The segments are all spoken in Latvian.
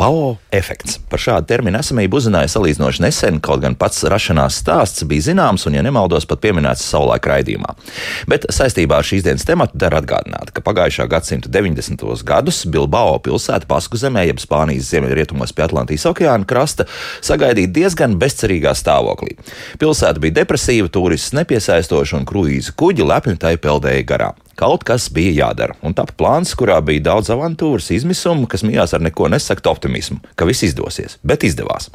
Bilbao efekts. Par šādu terminu esamību uzzināja salīdzinoši nesen, kaut gan pats rašanās stāsts bija zināms un, ja nemaldos, pat pieminēts savulaik raidījumā. Bet saistībā ar šīs dienas tematu der atgādināt, ka pagājušā gadsimta 90. gadus Bilbao pilsēta Pasku zemē, jeb Spānijas ziemeļrietumos pie Atlantijas okeāna krasta, sagaidīja diezgan bezcerīgā stāvoklī. Pilsēta bija depresīva, turists nepiesaistoša un kruīza kuģi lepni tai peldēja garām. Kaut kas bija jādara, un tapa plāns, kurā bija daudz avantūras, izmisumu, kas mijās ar neko nesakt optimismu, ka viss izdosies, bet izdevās.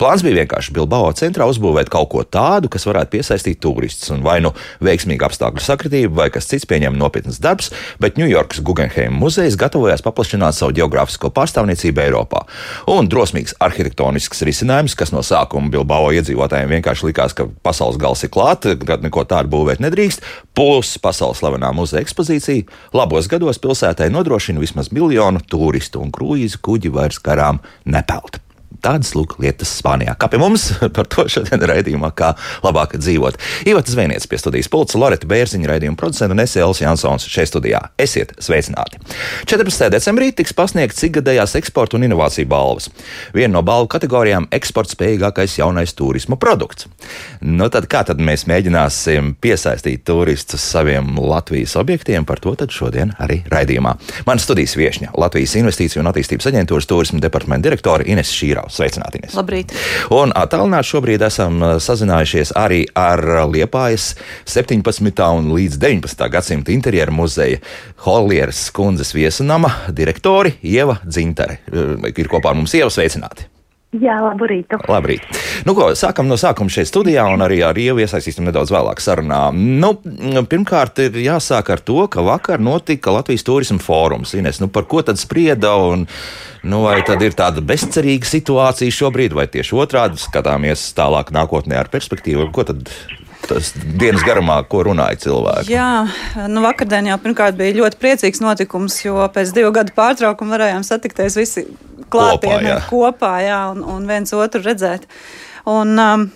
Plāns bija vienkārši Bilbao centrā uzbūvēt kaut ko tādu, kas varētu piesaistīt turistus, un vai nu veiksmīga apstākļu sakritība, vai kas cits pieņem nopietnas darbs, bet Ņujorkas Guggenheim muzejs gatavojās paplašināt savu geogrāfisko pārstāvniecību Eiropā. Un drosmīgs arhitektonisks risinājums, kas no sākuma Bilbao iedzīvotājiem vienkārši likās, ka pasaules gals ir klāts, kad neko tādu būvēt nedrīkst, plus pasaules slavenā muzeja ekspozīcija labos gados pilsētai nodrošina vismaz miljonu turistu, un kruīzu kuģi vairs garām nepeld. Tādas lūk, lietas Spānijā. Kā pie mums par to šodien raidījumā, kā labāk dzīvot. Ivata Zvēniec pie studijas pulca, Loreta Bērziņa raidījuma producenta un Esēls Jansons šeit studijā. Esiet sveicināti! 14. decembrī tiks pasniegts ikgadējās eksporta un inovāciju balvas. Viena no balvu kategorijām - eksporta spējīgākais jaunais turisma produkts. Nu, tad kā tad mēs mēģināsim piesaistīt turistus saviem Latvijas objektiem? Par to šodien arī raidījumā. Mana studijas viesņa - Latvijas Investīciju un attīstības aģentūras turisma departamenta direktore Ines Šīraus. Sveicināti! Labrīt! Un attālināti šobrīd esam uh, sazinājušies arī ar Liepājas 17. un līdz 19. gadsimta interjeru muzeja Holieras kundzes viesunama direktori Ieva Dzintare. Uh, ir kopā ar mums Ieva sveicināti! Jā, labu rītu. Labrīt. Nu, ko, sākam no sākuma šeit studijā, un arī ar Ievu iesaistīsim nedaudz vēlāk sarunā. Nu, pirmkārt, ir jāsāk ar to, ka vakar notika Latvijas turisma fórums. Ines, nu, par ko tad sprieda? Un, nu, vai tad ir tāda bezcerīga situācija šobrīd, vai tieši otrādi skatāmies tālāk nākotnē ar perspektīvu? Ko tad tas dienas garumā, ko runāja cilvēki? Jā, nu vakardien jau pirmkārt bija ļoti priecīgs notikums, jo pēc divu gadu pārtraukuma varējām satikties visi klātienē kopā, kopā jā, un, un viens otru redzēt. Un, um,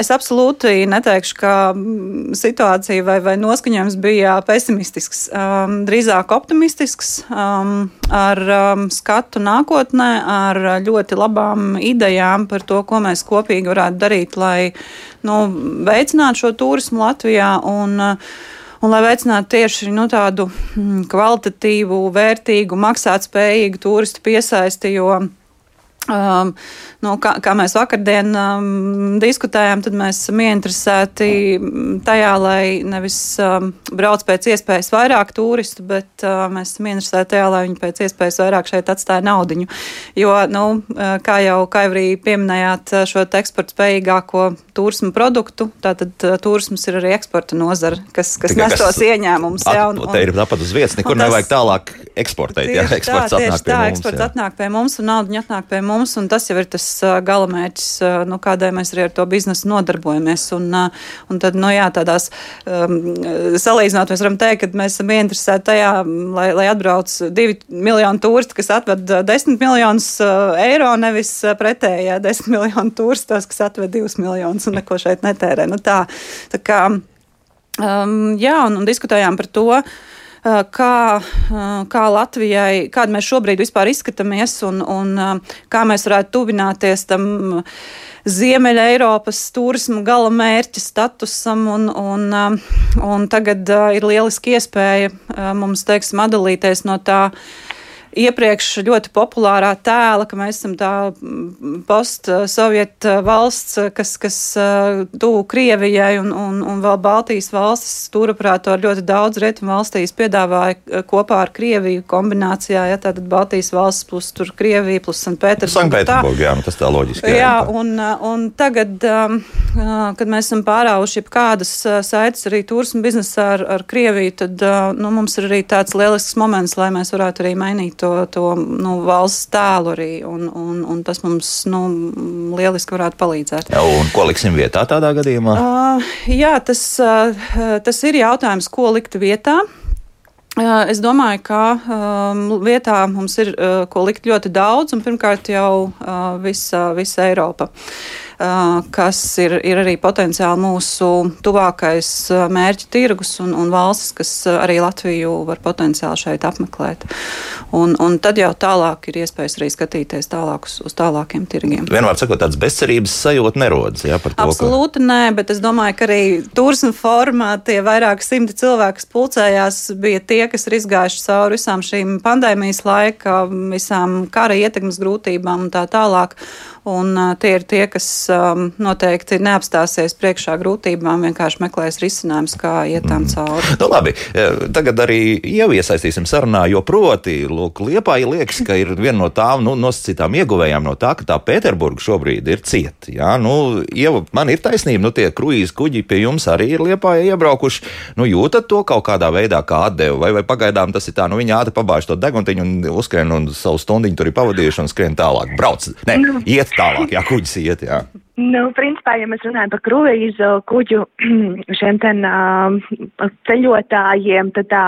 Es absolūti neteikšu, ka mm, situācija vai, vai noskaņojums bija pesimistisks. Um, drīzāk optimistisks, um, ar um, skatu nākotnē, ar ļoti labām idejām par to, ko mēs kopīgi varētu darīt, lai nu, veicinātu šo turismu Latvijā. Un, uh, un lai veicinātu tieši nu, tādu mm, kvalitatīvu, vērtīgu, maksātspējīgu turistu piesaisti. Um, nu, kā, kā mēs vakardien um, diskutējām, tad mēs esam ieinteresēti tajā, lai nevis um, brauc pēc iespējas vairāk turistu, bet uh, mēs esam ieinteresēti tajā, lai viņi pēc iespējas vairāk šeit atstāja naudiņu. Jo, nu, uh, kā jau arī pieminējāt uh, šo eksporta spējīgāko turismu produktu, tātad uh, turisms ir arī eksporta nozara, kas, kas Tikai, nes tos ieņēmumus. Jā, un, un, te ir tāpat uz vietas, nekur tas, nevajag tālāk eksportēt. Jā, eksports tā, atnāk pie tā, mums. Eksports jā. atnāk pie mums un naudiņa atnāk pie mums mums, un tas jau ir tas galamērķis, nu, kādai mēs arī ar to biznesu nodarbojamies. Un, un tad, nu, jā, tādās um, salīdzinot, mēs varam teikt, ka mēs esam ieinteresēti tajā, lai, lai atbrauc divi miljoni turisti, kas atved desmit miljonus eiro, nevis pretējā desmit miljonu turistos, kas atved divus miljonus un neko šeit netērē. Nu, tā, tā kā, um, jā, un, un diskutējām par to. Eh, kā, kā Latvijai, kāda mēs šobrīd vispār izskatāmies un, un kā mēs varētu tuvināties tam. Ziemeļa Eiropas turisma gala mērķa statusam, un, un, un tagad ir lieliski iespēja mums, teiksim, atdalīties no tā iepriekš ļoti populārā tēla, ka mēs esam tā mm, post-sovieta valsts, kas, kas tuvu Krievijai un, un, un vēl Baltijas valstis stūraprātori ļoti daudz rietumu valstīs piedāvāja kopā ar Krieviju kombinācijā, ja tātad Baltijas valsts plus tur Krievija plus Sanpēterburga. Sanpēterburga, jā, nu tas tā loģiski. Jā, jā un, un tagad, kad mēs esam pārāvuši kādas saites arī turismu biznesā ar, ar Krieviju, tad nu, mums ir arī tāds lielisks moments, lai mēs varētu arī mainīt to, to nu, valsts tēlu arī, un, un, un tas mums nu, lieliski varētu palīdzēt. Ja, un ko liksim vietā tādā gadījumā? Uh, jā, tas, uh, tas ir jautājums, ko likt vietā. Es domāju, ka um, vietā mums ir uh, ko likt ļoti daudz, un pirmkārt jau uh, visa, visa Eiropa. Kas ir, ir arī potenciāli mūsu tuvākais mērķa tirgus un, un valstis, kas arī Latviju var potenciāli šeit apmeklēt. Un, un tad jau tālāk ir iespējas arī skatīties tālāk uz, uz tālākiem tirgiem. Vienmēr sakot, tāds bezcerības sajūta nerodas. Ja, to, Absolūti ka... nē, bet es domāju, ka arī turisma formā tie vairāk simti cilvēki, kas pulcējās, bija tie, kas ir izgājuši cauri visām šīm pandēmijas laika, visām kara ietekmes grūtībām un tā tālāk. Un, tie ir tie, kas um, noteikti neapstāsies priekšā grūtībām, vienkārši meklēs risinājumus, kā iet tam mm. cauri. Nu, labi, tagad arī jau iesaistīsim sarunā, jo proti, lūk, Liepā ir liekas, ka ir viena no tām nu, nosacītām ieguvējām no tā, ka tā Pēterburga šobrīd ir cieta. Jā, nu, Ieva, man ir taisnība, nu tie kruīzi kuģi pie jums arī ir Liepā iebraukuši. Nu, jūtat to kaut kādā veidā kā atdevu, vai, vai pagaidām tas ir tā, nu viņi ātri pabāž to deguntiņu un uzskrien un savu stundiņu tur ir pavadījuši un skrien tālāk. Brauc, ne, nu. iet tālāk, jā, kuģis iet, jā. Nu, principā, ja mēs runājam par kruīzu kuģu šiem ten uh, ceļotājiem, tad tā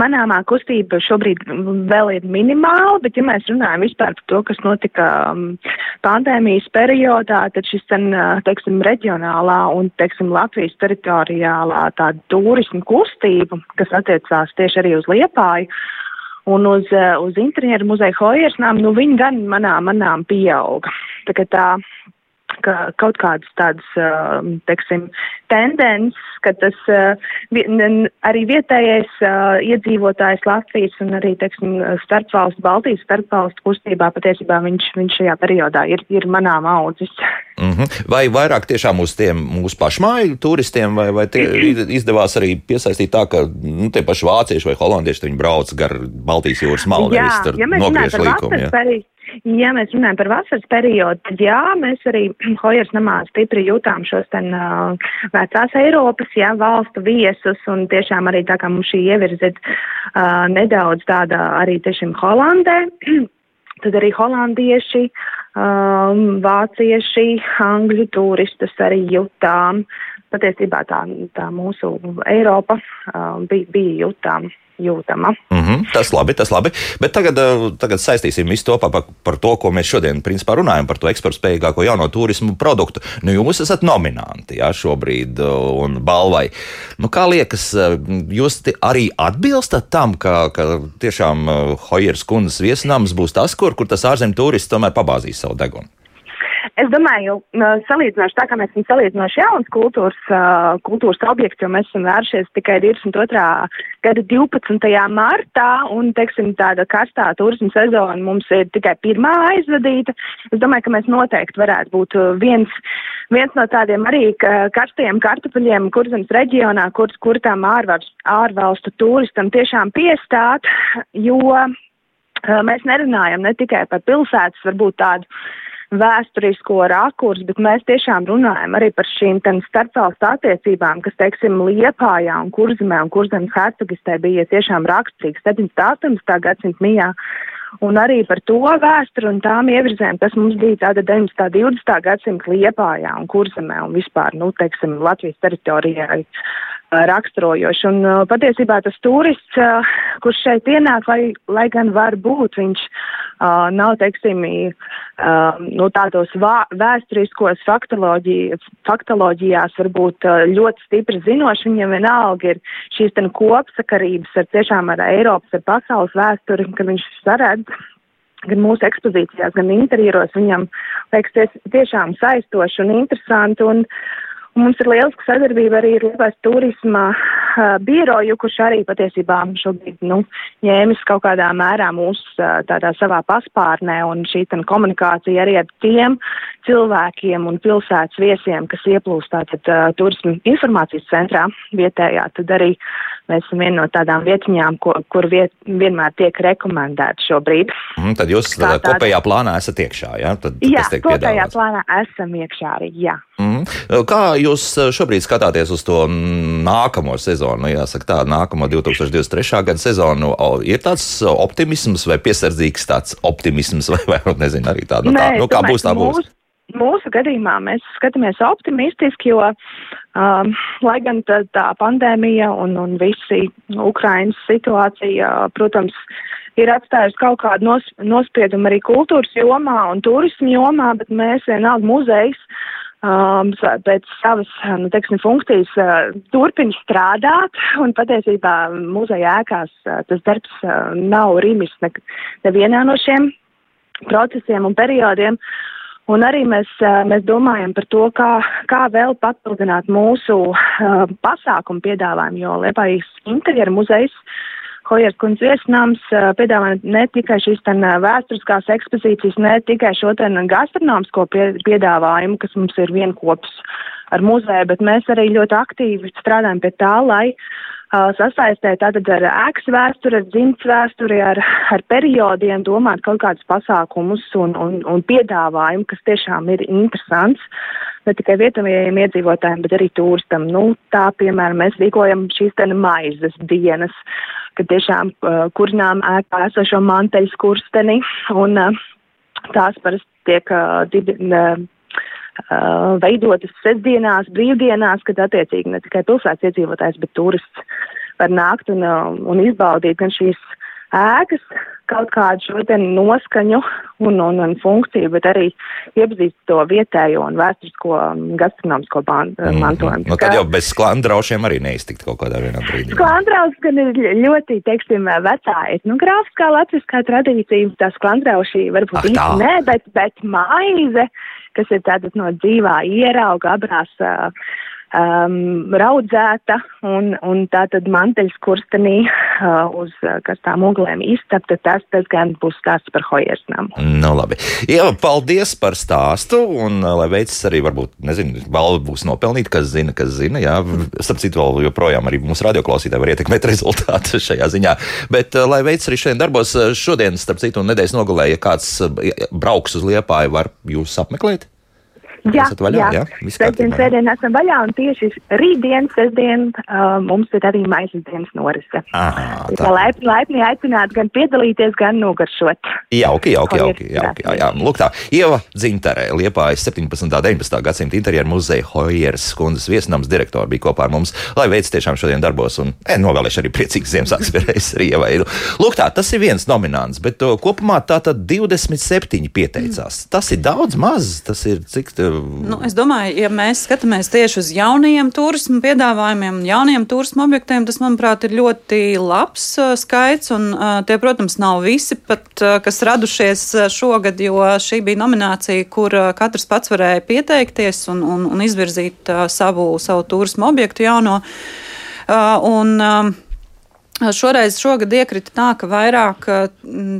manāmā kustība šobrīd vēl ir minimāla, bet ja mēs runājam vispār par to, kas notika um, pandēmijas periodā, tad šis ten, uh, teiksim, reģionālā un, teiksim, Latvijas teritoriālā tāda turismu kustība, kas attiecās tieši arī uz Liepāju, un uz, uz interjeru muzeja Hojersnām, nu viņi gan manā, manām pieauga. Tā kā tā ka kaut kādas tādas, um, teiksim, tendences, ka tas uh, arī vietējais uh, iedzīvotājs Latvijas un arī, teiksim, starpvalstu, Baltijas starpvalstu kustībā patiesībā viņš, viņš šajā periodā ir, ir manām audzis. Mm -hmm. Vai vairāk tiešām uz tiem mūsu pašmāju turistiem, vai, vai izdevās arī piesaistīt tā, ka nu, tie paši vācieši vai holandieši viņi brauc gar Baltijas jūras malu, nevis tur ja nogriež līkumu? Ja? Perī, Ja mēs runājam par vasaras periodu, tad jā, mēs arī Hojers namā stipri jūtām šos ten uh, vecās Eiropas, jā, valstu viesus un tiešām arī tā kā mums šī ievirzit uh, nedaudz tāda arī tiešām Holandē. tad arī holandieši, um, vācieši, angļu turistus arī jutām. Patiesībā tā, tā mūsu Eiropa um, bija, bija jutām jūtama. Mm -hmm, tas labi, tas labi. Bet tagad, eh, tagad saistīsim visu to par, par to, ko mēs šodien principā runājam, par to eksporta spējīgāko jauno turismu produktu. Nu, jūs esat nominanti jā, šobrīd eh, un balvai. Nu, kā liekas, eh, jūs arī atbilstat tam, ka, ka tiešām Hojeras kundzes viesnams būs tas, kur, kur tas ārzemju turists tomēr pabāzīs savu degunu? Es domāju, salīdzinoši tā, kā mēs esam salīdzinoši jauns kultūras, kultūras objekts, jo mēs esam vēršies tikai 22. gada 12. martā, un, teiksim, tāda karstā turisma sezona mums ir tikai pirmā aizvadīta. Es domāju, ka mēs noteikti varētu būt viens, viens no tādiem arī karstajiem kartupeļiem kurzemes reģionā, kur, kur ārvalstu, ārvalstu turistam tiešām piestāt, jo mēs nerunājam ne tikai par pilsētas, varbūt tādu vēsturisko rakursu, bet mēs tiešām runājam arī par šīm starpvalstu attiecībām, kas, teiksim, Liepājā un Kurzemē un Kurzemes hercogistē bija tiešām raksturīgs 17. 18. gadsimta mijā. Un arī par to vēsturi un tām ievirzēm, kas mums bija tāda 19. 20. gadsimta Liepājā un Kurzemē un vispār, nu, teiksim, Latvijas teritorijai raksturojoši. Un patiesībā tas turists, kurš šeit ienāk, lai, lai gan var būt, viņš uh, nav, teiksim, uh, nu, tādos vā, vēsturiskos faktoloģijās varbūt uh, ļoti stipri zinoši, viņam vienalga ir šīs ten kopsakarības ar tiešām ar Eiropas, ar pasaules vēsturi, kad viņš saredz gan mūsu ekspozīcijās, gan interjeros viņam liekas tiešām saistoši un interesanti. Un, uh, Mums ir lieliska sadarbība arī ar Lietuvas turisma uh, biroju, kurš arī patiesībā šobrīd nu, ņēmis kaut kādā mērā mūs uh, tādā savā paspārnē un šī komunikācija arī ar tiem cilvēkiem un pilsētas viesiem, kas ieplūst tātad uh, turisma informācijas centrā vietējā, tad arī mēs esam viena no tādām vietiņām, ko, kur viet, vienmēr tiek rekomendēta šobrīd. Mm, tad jūs tādā kopējā plānā esat iekšā, jā? Tad, jā, kopējā piedāvās. plānā esam iekšā arī, jā. Mm. Kā jūs eh, šobrīd skatāties uz to nākamo sezonu? Nu, jāsaka, tā nākamo 2023. gada sezonu ir tāds optimisms vai piesardzīgs tāds optimisms, vai, vai nezinu, arī tāda. Nē, tā, nu, kā būs, tā būs. Mūsu, mūsu gadījumā mēs skatāmies optimistiski, jo, um, lai gan tā, tā pandēmija un, un visi Ukrainas situācija, protams, ir atstājusi kaut kādu nos, nospiedumu arī kultūras jomā un turismu jomā, bet mēs vienalga muzejs um, pēc savas nu, teiksim, funkcijas uh, turpina strādāt, un patiesībā muzeja ēkās uh, tas darbs uh, nav rimis ne, nevienā no šiem procesiem un periodiem. Un arī mēs, mēs domājam par to, kā, kā vēl papildināt mūsu uh, pasākumu piedāvājumu, jo Liepājas interjera muzejs Hojers kundz viesnams piedāvā ne tikai šīs ten vēsturiskās ekspozīcijas, ne tikai šo ten gastronomisko piedāvājumu, kas mums ir vienkops ar muzeju, bet mēs arī ļoti aktīvi strādājam pie tā, lai uh, sasaistē tātad ar ēkas vēsturi, ar dzimts vēsturi, ar, ar periodiem, domāt kaut kādus pasākumus un, un, un piedāvājumu, kas tiešām ir interesants ne tikai vietējiem iedzīvotājiem, bet arī turistam. Nu, tā, piemēram, mēs rīkojam šīs te maizes dienas. Uh, ka tiešām uh, kurinām ēkā esošo manteļu skursteni, un uh, tās parasti tiek uh, dibi, uh, veidotas sestdienās, brīvdienās, kad attiecīgi ne tikai pilsētas iedzīvotājs, bet turists var nākt un, uh, un izbaudīt gan šīs ēkas, kaut kādu šo noskaņu un, un, un funkciju, bet arī iepazīst to vietējo un vēsturisko gastronomisko mm, mantojumu. Nu, tad jau bez sklandraušiem arī neiztikt kaut kādā vienā brīdī. Sklandraus gan ir ļoti, teiksim, vecā etnogrāfiskā latviskā tradīcija, tā sklandraušī varbūt īsti nē, bet, bet maize, kas ir tātad no dzīvā ierauga abrās. Uh, um, raudzēta un, un tā tad manteļas kurstenī uh, uz uh, karstām uglēm iztapta, tas, tas gan būs stāsts par hojersnām. Nu, labi. Jā, paldies par stāstu un uh, lai veicas arī, varbūt, nezinu, balva būs nopelnīta, kas zina, kas zina, jā. Starp citu, vēl joprojām arī mūsu radioklausītāji var ietekmēt rezultātu šajā ziņā. Bet, uh, lai veicas arī šodien darbos, uh, šodien, starp citu, nedēļas nogalē, ja kāds brauks uz Liepāju, var jūs apmeklēt? Jā, vaļā, jā. jā? Sestdien, sēdien esam vaļā un tieši rītdien, sestdien uh, mums ir arī maizes dienas norise. Aha, tā laipni, laipni aicināt gan piedalīties, gan nogaršot. Jauki, jauki, jauki. jauki jā, jā. Lūk tā, Ieva Dzintarē, Liepājas 17. un 19. gadsimta interjeru muzeja Hojeras skundas viesnams direktori bija kopā ar mums, lai veids tiešām šodien darbos un e, novēlēšu arī priecīgs Ziemassvētku spērējs arī Ievai. Lūk tā, tas ir viens nominants, bet uh, kopumā tā tad 27 pieteicās. Mm. Tas ir daudz maz, tas ir cik. Tev, Nu, es domāju, ja mēs skatāmies tieši uz jaunajiem turismu piedāvājumiem, jauniem turismu objektiem, tas, manuprāt, ir ļoti labs uh, skaits. Un, uh, tie, protams, nav visi, pat, uh, kas radušies šogad, jo šī bija nominācija, kur katrs pats varēja pieteikties un, un, un izvirzīt savu, savu turismu objektu jauno. Un, uh, Šoreiz šogad iekrita tā, ka vairāk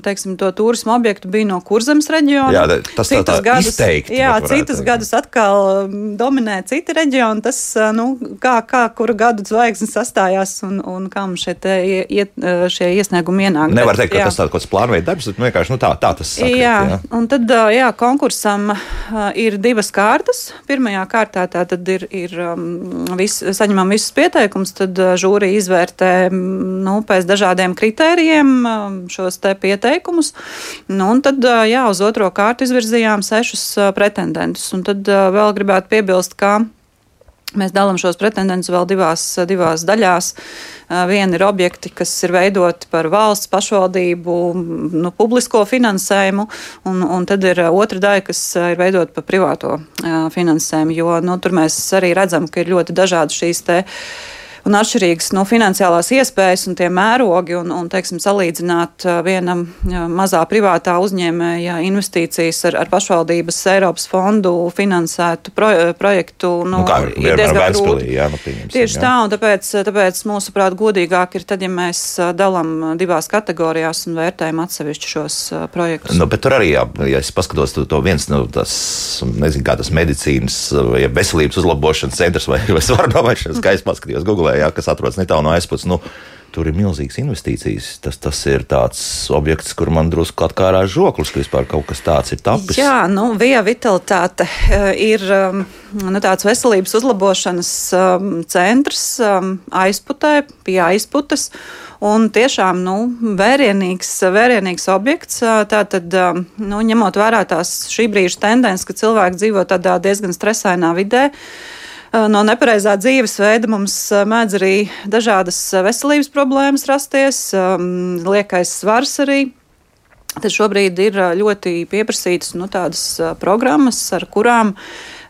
teiksim, to turismu objektu bija no Kurzemes reģiona. Jā, tas citus tā, tā gadus, izteikti. Jā, citus teikt. gadus atkal dominē citi reģioni. Tas, nu, kā, kā kura gadu zvaigznes sastājās un, un kā mums te, iet, šie iesniegumi ienāk. Nevar teikt, ka jā. tas tāds kaut kāds plānveida darbs, bet vienkārši nu, tā, tā tas sakrīt, jā. jā, un tad jā, konkursam ir divas kārtas. Pirmajā kārtā tā tad ir, ir vis, saņemam visus pieteikumus, tad žūri izvērtē. Nu, nu, pēc dažādiem kritērijiem um, šos te pieteikumus. Nu, un tad, uh, jā, uz otro kārtu izvirzījām sešus uh, pretendentus. Un tad uh, vēl gribētu piebilst, ka Mēs dalām šos pretendentus vēl divās, divās daļās. Viena ir objekti, kas ir veidoti par valsts pašvaldību, nu, publisko finansējumu, un, un tad ir otra daļa, kas ir veidota par privāto finansējumu. Jo nu, tur mēs arī redzam, ka ir ļoti dažādi šīs te un atšķirīgas no finansiālās iespējas un tie mērogi, un, un teiksim, salīdzināt vienam mazā privātā uzņēmēja investīcijas ar, ar pašvaldības Eiropas fondu finansētu pro, projektu. Nu, nu, kā ir diezgan grūti. Jā, nu, Tieši jā. tā, un tāpēc, tāpēc mūsuprāt, godīgāk ir tad, ja mēs dalām divās kategorijās un vērtējam atsevišķi šos projektus. Nu, bet tur arī, jā, ja es paskatos to, to viens, nu, tas, nezinu, kā tas medicīnas, ja veselības uzlabošanas centrs vai, vai svarnovaišanas, kā es paskatījos Google jā, kas atrodas netālu no aizpūtas. Nu, Tur ir milzīgas investīcijas. Tas, tas ir tāds objekts, kur man drusku atkārā žoklis, ka vispār kaut kas tāds ir tapis. Jā, nu, via vitalitāte eh, ir um, nu, tāds veselības uzlabošanas um, centrs um, aizputē, pie aizputes. Un tiešām nu, vērienīgs, vērienīgs objekts. Tātad, nu, ņemot vērā tās šī brīža tendences, ka cilvēki dzīvo tādā diezgan stresainā vidē, uh, no nepareizā dzīvesveida mums eh, mēdz arī dažādas eh, veselības problēmas rasties, ehm, liekais svars arī. Tad šobrīd ir ļoti pieprasītas nu, tādas programmas, ar kurām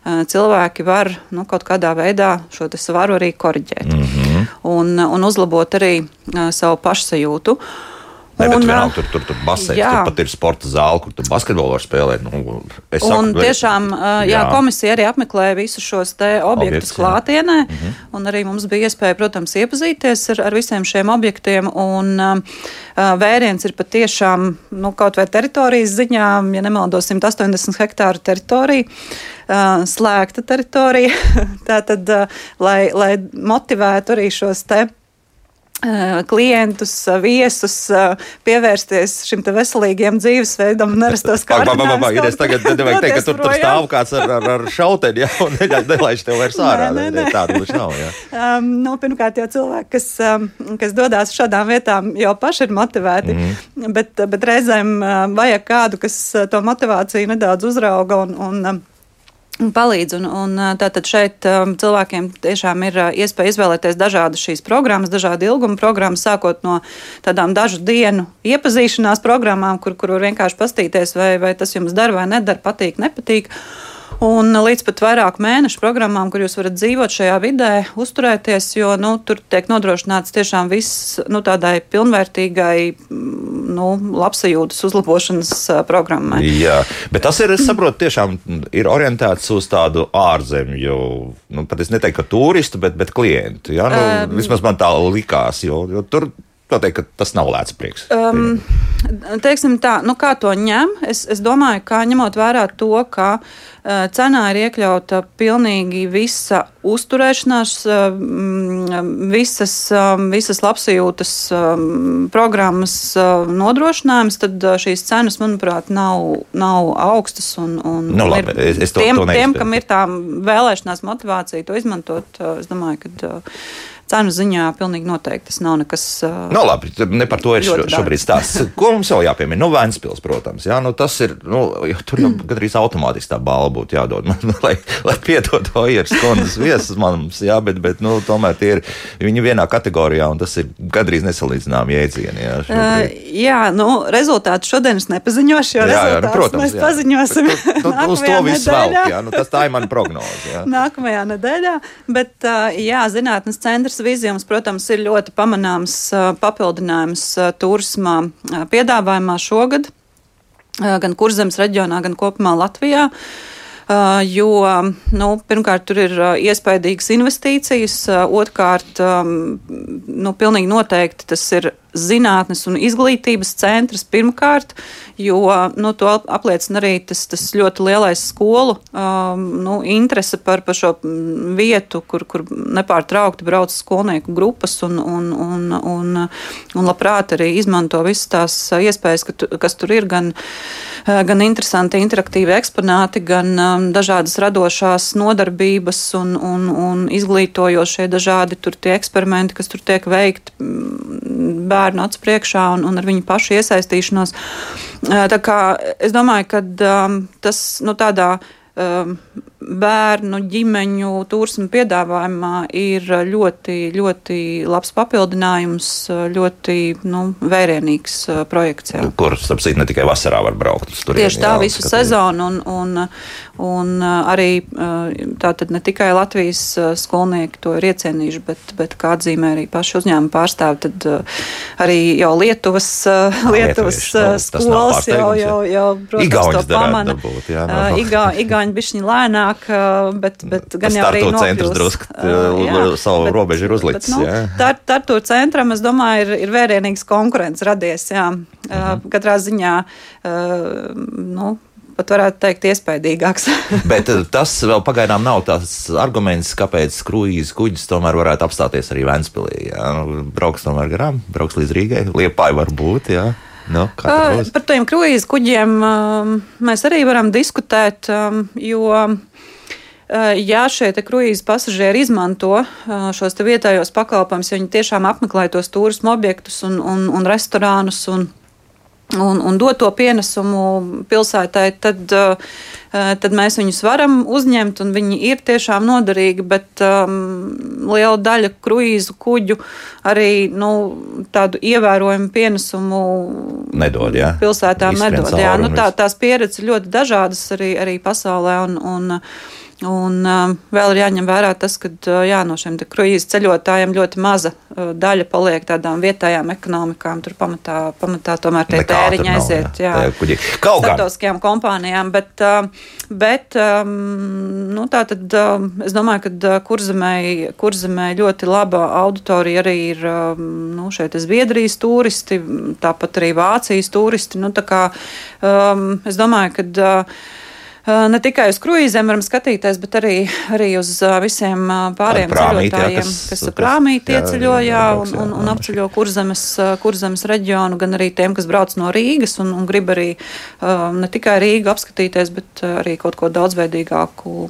cilvēki var nu, kaut kādā veidā šo svaru arī koriģēt mm -hmm. un, un uzlabot arī savu pašsajūtu. Uh, Ne, bet vienalga, tur, tur, tur, basēs, tur pat ir sporta zāle, kur tur basketbolu var spēlēt. Nu, saku, un tiešām jā, jā, komisija arī apmeklēja visus šos objektus Objekts, klātienē, mm -hmm. un arī mums bija iespēja, protams, iepazīties ar, ar visiem šiem objektiem. Un, uh, vēriens ir patiešām nu, kaut vai teritorijas ziņā, ja nemaldos, 180 hektāru teritorija. Uh, slēgta teritorija. Tātad, uh, lai, lai motivētu arī šos te klientus, eh, viesus eh, pievērsties šim veselīgiem dzīvesveidam un nerastos kā tādu. Es tagad nevajag teikt, ka tur, tur stāv kāds ar, ar, ar šauteni, ja, un nelaiž tev vairs ārā. Nē, nē, nē. Tāda taču nav. Ja. Um, nu, pirmkārt, jau cilvēki, kas, um, kas dodas šādām vietām, jau paši ir motivēti, mm bet, bet reizēm vajag kādu, kas to motivāciju nedaudz uzrauga un, un um, palīdz. Un, un tātad šeit um, cilvēkiem tiešām ir uh, iespēja izvēlēties dažādas šīs programmas, dažādu ilgumu programmas, sākot no tādām dažu dienu iepazīšanās programmām, kur, kur var vienkārši pastīties, vai, vai tas jums der vai nedara, patīk, nepatīk. Un līdz pat vairāku mēnešu programmām, kur jūs varat dzīvot šajā vidē, uzturēties, jo nu, tur tiek nodrošināts tiešām viss nu, tādai pilnvērtīgai mm, nu, labsajūtas uzlabošanas programmai. Jā, bet tas ir, es saprotu, tiešām ir orientēts uz tādu ārzemju, nu, pat es neteiktu, ka turistu, bet, bet klientu. Ja? Nu, um, vismaz man tā likās, jo, jo tur noteikti tas nav lēts prieks. Um, teiksim tā, nu kā to ņem? Es, es domāju, ka ņemot vērā to, ka uh, cenā ir iekļauta pilnīgi visa uzturēšanās, uh, visas, uh, visas labsajūtas uh, programmas uh, nodrošinājums, tad uh, šīs cenas, manuprāt, nav, nav augstas. Un, un nu, labi, es, es to, tiem, to tiem, kam ir tā vēlēšanās motivācija to izmantot, uh, es domāju, ka. Uh, cenu ziņā pilnīgi noteikti tas nav nekas. No, nu, labi, ne par to ir šo, šobrīd stāsts. Ko mums vēl jāpiemina? Nu, Vēnspils, protams, jā, nu, tas ir, nu, tur jau gandrīz automātiski tā balva būtu jādod, man, lai, lai piedod Ojeras kundzes viesus mums, jā, bet, bet, nu, tomēr tie ir viņi vienā kategorijā, un tas ir gandrīz nesalīdzinām jēdzieni, jā. Šobrīd. Uh, jā, nu, rezultātu šodien es nepaziņošu, jo jā, jā, nu, protams, mēs jā. paziņosim. Tu, tu, uz to visu vēl, jā, nu, tas tā ir mana prognoze, jā. Nākamajā nedēļā, bet, uh, jā, zinātnes centrs vīzijums, protams, ir ļoti pamanāms papildinājums turismā piedāvājumā šogad, gan kurzemes reģionā, gan kopumā Latvijā. Jo nu, pirmkārt, tur ir iespaidīgas investīcijas, otrkārt, nu, pilnīgi noteikti tas ir zinātnes un izglītības centrs pirmkārt, jo nu, to apliecina arī tas, tas ļoti lielais skolu um, nu, interese par, par šo vietu, kur, kur nepārtraukti brauc skolnieku grupas un, un, un, un, un labprāt arī izmanto visas tās iespējas, ka tu, kas tur ir gan, gan interesanti interaktīvi eksponāti, gan um, dažādas radošās nodarbības un, un, un izglītojošie dažādi tur tie eksperimenti, kas tur tiek veikti bērnu acu priekšā un, un ar viņu pašu iesaistīšanos. Tā kā es domāju, ka um, tas nu, tādā um, bērnu ģimeņu turismu piedāvājumā ir ļoti, ļoti labs papildinājums, ļoti nu, vērienīgs projekts. Jā. Kur, starp citu, ne tikai vasarā var braukt turieni. Tieši tā, jā, visu skatīt. sezonu, un, un, un arī tātad ne tikai Latvijas skolnieki to ir iecienījuši, bet, bet kā atzīmē arī paši uzņēmuma pārstāvi, tad arī jau Lietuvas, Lietuvas Lietuvieši, skolas jau, jau, jau, protams, to pamana. Dabūt, jā, no. Igā, Igauņi bišķiņi lēnāk vairāk, bet, bet gan jau arī centrs drusku uh, savu bet, robežu ir uzlicis. Bet, nu, tā, Tartu centram, es domāju, ir, ir vērienīgs konkurence radies, jā. Uh, mhm. Katrā ziņā, uh, nu, pat varētu teikt, iespaidīgāks. Bet tas vēl pagaidām nav tas arguments, kāpēc kruīzes kuģis tomēr varētu apstāties arī Vēnspilī. Jā. Nu, brauks tomēr garām, brauks līdz Rīgai, Liepāji var būt. Jā. No, uh, par tiem kruīzes kuģiem mēs arī varam diskutēt, jo ja šie kruīzes pasažieri izmanto eh, šos vietējos pakalpojumus, ja viņi tiešām apmeklē tos turismu objektus un, un, un restorānus un, un, un dod to pienesumu pilsētai, tad, eh, tad mēs viņus varam uzņemt, un viņi ir tiešām noderīgi. Bet um, liela daļa kruīzu kuģu arī nu, tādu ievērojumu pienesumu nedod. Jā. Pilsētām nedod. Jā. Nu, tā, tās pieredzes ļoti dažādas arī, arī pasaulē. Un, un, Un uh, vēl ir jāņem vērā tas, ka uh, jā, no šiem kruīzes ceļotājiem ļoti maza uh, daļa paliek tādām vietējām ekonomikām. Tur pamatā, pamatā tomēr tie tēriņi aiziet starptautiskajām kompānijām. Bet, bet um, nu, tā tad um, es domāju, ka kurzemē, kurzemē ļoti laba auditorija arī ir um, nu, šeit Zviedrijas turisti, tāpat arī Vācijas turisti. Nu, tā kā, es domāju, ka ne tikai uz kruīzēm varam skatīties, bet arī, arī uz visiem pārējiem prāmīti, jā, ceļotājiem, kas- kas, jā, ieceļo jā, un, un, un apceļo kurzemes, kurzemes reģionu, gan arī tiem, kas brauc no Rīgas un, un grib arī ne tikai Rīgu apskatīties, bet arī kaut ko daudzveidīgāku.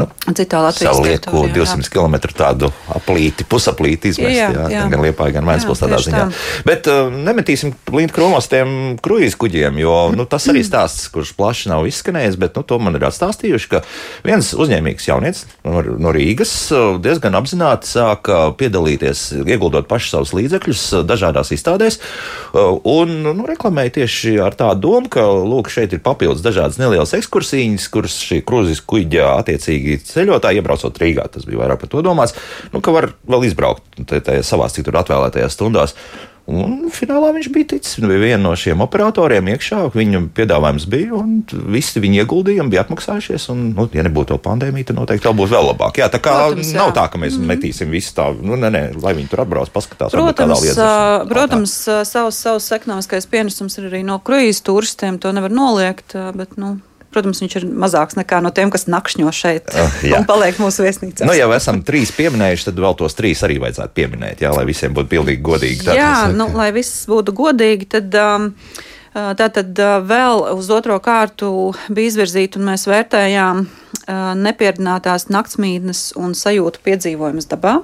Nu, Citā Latvijas teritorijā, jā. 200 km tādu aplīti, pusaplīti izmest. Jā, Jā, jā. Gan liepā, gan Jā, tādā ziņā. tā. Bet uh, nemetīsim līdz kromos tiem kruīzu kuģiem, jo nu, tas arī stāsts, kurš plaši nav izskanējis, bet nu, to man ir atstāstījuši, ka viens uzņēmīgs jaunietis no, no Rīgas uh, diezgan apzināti sāka piedalīties, ieguldot pašu savus līdzekļus uh, dažādās izstādēs, uh, un nu, reklamēja tieši ar tādu domu, ka lūk, šeit ir papildus dažādas nelielas ekskursijas, kuras šī krūzes kuģa attiecīgi ceļotāji iebraucot Rīgā. Tas bija vairāk par to domāts, nu, ka var vēl izbraukt savās citur atvēlētajās stundās. Un finālā viņš bija ticis. Viņš bija viena no šiem operatoriem iekšā. Viņam piedāvājums bija, un visi viņa ieguldījumi bija atmaksājušies. Un, nu, ja nebūtu to pandēmija, tad noteikti vēl būtu vēl labāk. Jā, tā kā Protams, jā. nav tā, ka mēs metīsim visu tā, nu, nē, nē, lai viņi tur atbrauc, paskatās. Protams, liedzas tā protams savs, savs ekonomiskais pienesums ir arī no kruīzes turistiem. To nevar noliegt, bet, nu, protams, viņš ir mazāks nekā no tiem, kas nakšņo šeit Ah, jā. un paliek mūsu viesnīcā. Nu, jau esam trīs pieminējuši, tad vēl tos trīs arī vajadzētu pieminēt, jā, lai visiem būtu pilnīgi godīgi. Tā Jā, nu, lai viss būtu godīgi, tad. Um, ā, Tātad ā, vēl uz otro kārtu bija izvirzīta, un mēs vērtējām ā, nepieredzinātās naktsmītnes un sajūtu piedzīvojumus dabā.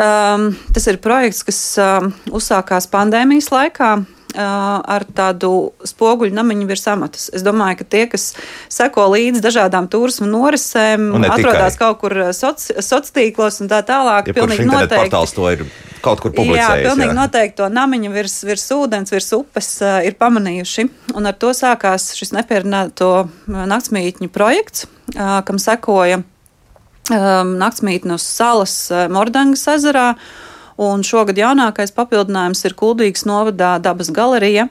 Um, tas ir projekts, kas um, uzsākās pandēmijas laikā. Uh, ar tādu spoguļu namiņu virs amatas. Es domāju, ka tie, kas seko līdzi dažādām turismu norisēm, atrodas kaut kur sociālos tīklos un tā tālāk, Ja pilnīgi noteikti. kaut kur Jā, publicējis. pilnīgi noteikti to namiņu virs, virs ūdens, virs upes uh, ir pamanījuši. Un ar to sākās šis nepieredzēto naktsmītņu projekts, uh, kam sekoja um, naktsmītne uz salas uh, Mordangas ezerā. Un šogad jaunākais papildinājums ir Kuldīgas novadā dabas galerija,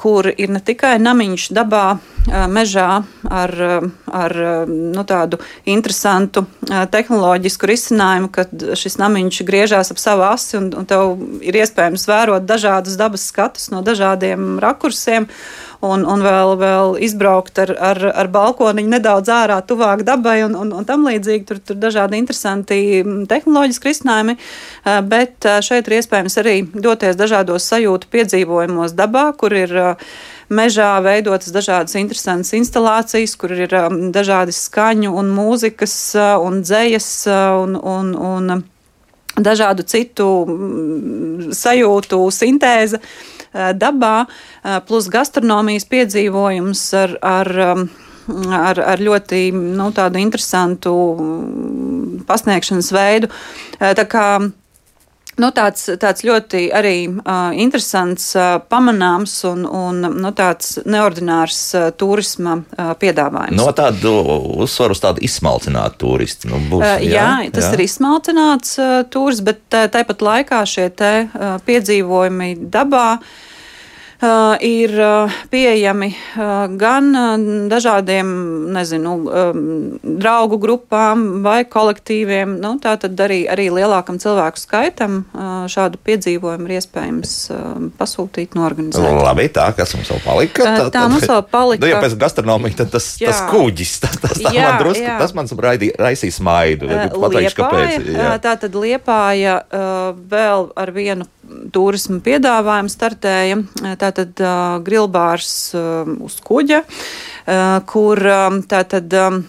kur ir ne tikai namiņš dabā, mežā ar, ar nu, tādu interesantu tehnoloģisku risinājumu, kad šis namiņš griežās ap savu asi un, un tev ir iespējams vērot dažādus dabas skatus no dažādiem rakursiem. Un, un vēl, vēl izbraukt ar, ar, ar balkoniņu nedaudz ārā, tuvāk dabai un, un, un tam līdzīgi. Tur ir dažādi interesanti tehnoloģiski risinājumi, eh, bet eh, šeit ir iespējams arī doties dažādos sajūtu piedzīvojumos dabā, kur ir eh, mežā veidotas dažādas interesantas instalācijas, kur ir eh, dažādi skaņu un mūzikas un dzējas un, un, un dažādu citu sajūtu sintēze eh, dabā, eh, plus gastronomijas piedzīvojums ar, ar, um, ar, ar ļoti nu, interesantu mm, pasniegšanas veidu. Eh, Tā kā Nu, tāds, tāds ļoti arī uh, interesants, uh, pamanāms un, un nu, tāds neordinārs uh, turisma uh, piedāvājums. No tādu uzsvaru uz tādu izsmalcinātu turistu. Nu, būs, Uh, jā, jā, tas jā. ir izsmalcināts uh, tūrs, bet uh, tāpat laikā šie te, uh, piedzīvojumi dabā. Uh, ir uh, pieejami uh, gan dažādiem nezinu, draugu grupām vai kolektīviem. Nu, tā tad arī, arī lielākam cilvēku skaitam šādu piedzīvojumu ir iespējams pasūtīt, norganizēt. Labi, tā kas mums vēl palika. Uh, tā mums vēl palika. Nu, ja pēc gastronomijas, tad tas, Jā. tas kuģis, tas, tas, tā Jā, man drusku, jā. tas man raidī, raisīs Tad pateikšu, kāpēc. Jā. uh, Tā tad Liepāja vēl ar vienu turismu piedāvājumu startēja. Uh, Tā tad uh, grilbārs uh, uz kuģa, uh, kur um, tā tad. Um,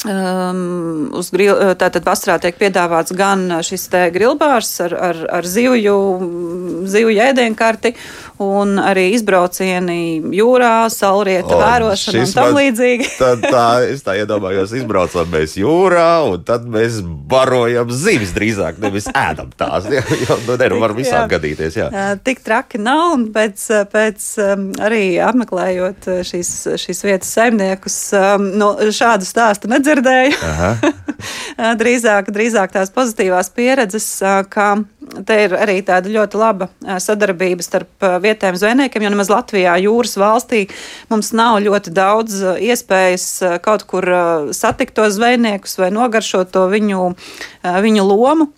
Um, uz gril, tātad vasarā tiek piedāvāts gan šis te grilbārs ar, ar, ar zivju, zivju ēdienkarti, un arī izbraucieni jūrā, saulrieta vērošana un tam līdzīgi. Tad tā, es tā iedomājos, izbraucam mēs jūrā, un tad mēs barojam zivis drīzāk, nevis ēdam tās. Ja, jo, nu, ne, nu, var visādi Jā. gadīties, jā. Tik traki nav, un pēc, pēc um, arī apmeklējot uh, šīs, šīs vietas saimniekus, um, nu, šādu stāstu nedzirdēju. Drīzāk, drīzāk tās pozitīvās pieredzes, ā, ka te ir arī tāda ļoti laba sadarbība starp vietējiem zvejniekiem, jo nemaz Latvijā, jūras valstī, mums nav ļoti daudz iespējas kaut kur satikt tos zvejniekus vai nogaršot to viņu, viņu lomu.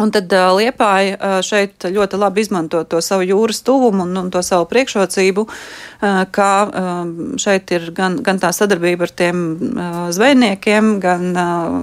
Un tad uh, Liepāja uh, šeit ļoti labi izmanto to savu jūras tuvumu un, un to savu priekšrocību, uh, kā um, šeit ir gan, gan tā sadarbība ar tiem uh, zvejniekiem, gan uh,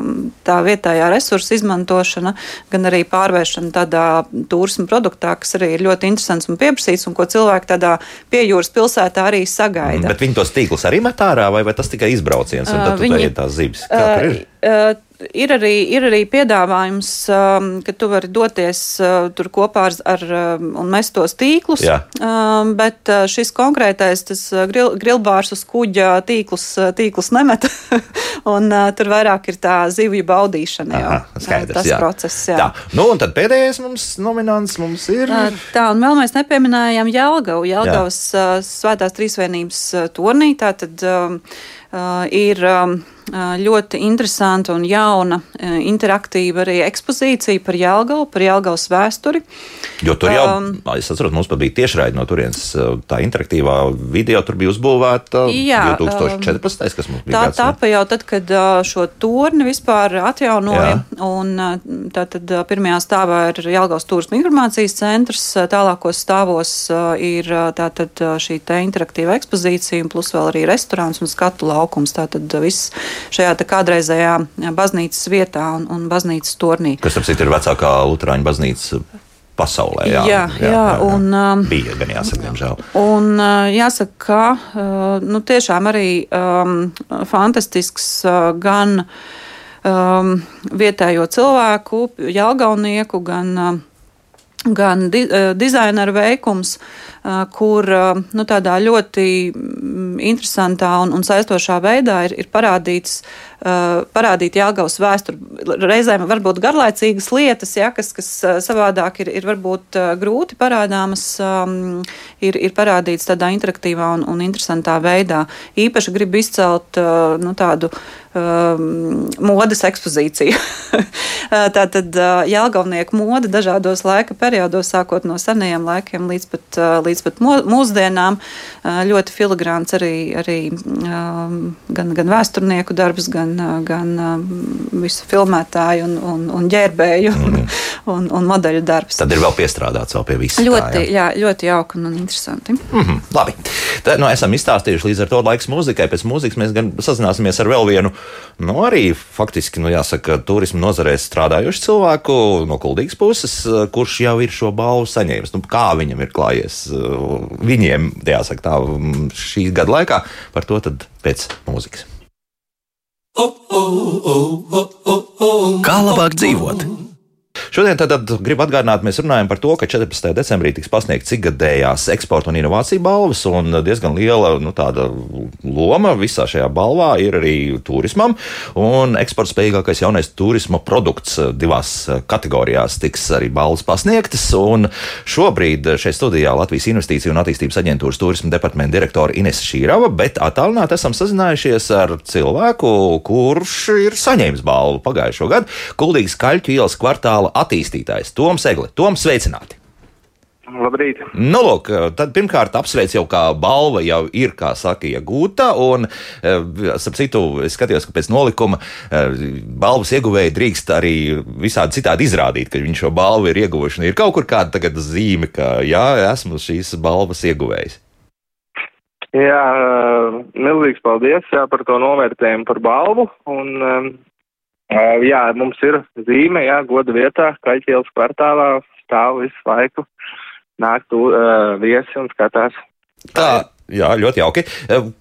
tā vietējā resursa izmantošana, gan arī pārvēršana tādā turismu produktā, kas arī ir ļoti interesants un pieprasīts un ko cilvēki tādā piejūras pilsētā arī sagaida. Bet viņi tos tīklus arī met ārā, vai, vai tas tikai izbrauciens, un Ā, tad tu viņi- viņi... tās zivis? Kā tur ir? Uh, Ir arī, ir arī piedāvājums, um, ka tu vari doties uh, tur kopā ar, ar um, un mest tos tīklus. Jā. Um, bet uh, šis konkrētais tas uh, gril, grilbārs uz kuģa tīklus, uh, tīklus nemet. un uh, tur vairāk ir tā zivju baudīšana. Aha, skaidrs, tas jā. process. Jā. Tā, nu, un tad pēdējais mums nominants mums ir. Tā, un vēl mēs nepieminējām Jālgavu. Jālgavas uh, svētās trīsvienības uh, turnī. Tā tad um, uh, ir um, uh, ļoti interesanta un jauna interaktīva arī ekspozīcija par Jālgavu, par Jālgavas vēsturi. Jo tur jau, Um, es atceros, mums pat bija tiešraidi no turienes. Tā interaktīvā video tur bija uzbūvēta Jā, 2014. kas mums bija. Tā gads, ne? tapa jau tad, kad šo torni vispār atjaunoja. Jā. Un, tā tad pirmajā stāvā ir Jālgaus turisma informācijas centrs, tālākos stāvos ir ā, tātad ā, šī te interaktīva ekspozīcija, un plus vēl arī restorāns un skatu laukums. Tātad ā, viss šajā kādreizējā baznīcas vietā un, un baznīcas tornī. Kas, ap citu, ir vecākā Lutāņu baznīca pasaulē. Jā, Jā, jā, un, um, bija gan jāsaka, diemžēl. Un uh, jāsaka, ka uh, nu, tiešām arī um, fantastisks uh, gan um, vietējo cilvēku, jēlgaunieku, gan, gan di dizaineru veikums, kur nu, tādā ļoti mm, interesantā un, un saistošā veidā ir, ir parādīts. Uh, parādīt Jāgaunas vēsturi. Reizēm varbūt garlaicīgas lietas, ja, kas, kas savādāk ir, ir varbūt grūti parādāmas, ir, ir parādīts tādā interaktīvā un, un interesantā veidā. Īpaši gribu izcelt nu, tādu modes ekspozīciju. Tā tad Jālgaunieku moda dažādos laika periodos, sākot no senajiem laikiem līdz pat, uh, līdz pat mūsdienām, ļoti filigrāns arī, arī gan, gan vēsturnieku darbs, gan, gan visu filmētāju un, un, un ģērbēju un, un, un modeļu darbs. Tad ir vēl piestrādāts vēl pie visa. Ļoti, jā. jā, ļoti jauki un interesanti. Mhm, labi. Tad nu, esam izstāstījuši līdz ar to laiks mūzikai. Pēc mūzikas mēs gan sazināsimies ar vēl vienu, nu, arī faktiski, nu, jāsaka, turismu nozarē strādājušu cilvēku no kuldīgas puses, kurš jau ir šo balvu saņēmis. Nu, kā viņam ir klājies? Viņiem, jāsaka, tā šī gada laikā par to tad pēc mūzikas. Kā labāk dzīvot? Šodien tad, tad gribu atgādināt, mēs runājam par to, ka 14. decembrī tiks pasniegts ikgadējās eksporta un inovāciju balvas, un diezgan liela nu, loma visā šajā balvā ir arī turismam. Un eksporta spējīgākais jaunais turisma produkts divās kategorijās tiks arī balvas pasniegtas. Un šobrīd šeit studijā Latvijas Investīciju un attīstības aģentūras turisma departamenta direktora Ines Šīrava, bet attālināti esam sazinājušies ar cilvēku, kurš ir saņēmis balvu pagājušo gadu Kuldīgas Kaļķu ielas kvartāla attīstītājs Toms Egli. Toms, sveicināti! Labrīt! Nu, lūk, tad pirmkārt apsveic jau kā balva jau ir, kā saka, iegūta. Un, ap citu, es skatījos, ka pēc nolikuma balvas ieguvēji drīkst arī visādi citādi izrādīt, ka viņi šo balvu ir ieguvuši. Ir kaut kur kāda tagad zīme, ka jā, esmu šīs balvas ieguvējs. Jā, milzīgs paldies jā, par to novērtējumu par balvu. Un, jā, mums ir zīme, jā, goda vietā, Kaļķielas kvartālā stāv visu laiku. Nāk tu uh, viesi un skatās. Tā, jā, ļoti jauki.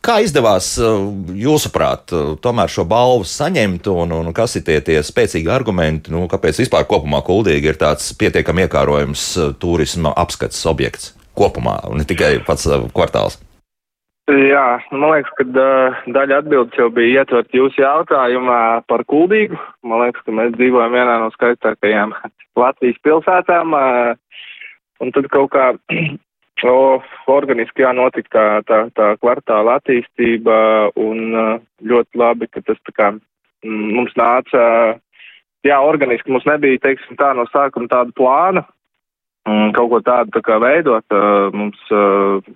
Kā izdevās jūsuprāt, tomēr šo balvu saņemt, un, un kas ir tie, tie spēcīgi argumenti, nu, kāpēc vispār kopumā kuldīgi ir tāds pietiekami iekārojams turisma apskates objekts? kopumā, ne tikai pats uh, kvartāls? Jā, man liekas, ka daļa atbildes jau bija ietvert jūsu jautājumā par kuldīgu. Man liekas, ka mēs dzīvojam vienā no skaistākajām Latvijas pilsētām. Un tad kaut kā o, organiski jānotika tā, tā, tā kvartāla attīstība un ļoti labi, ka tas tā kā mums nāca, jā, organiski mums nebija, teiksim, tā no sākuma tāda plāna, Un kaut ko tādu tā kā veidot, mums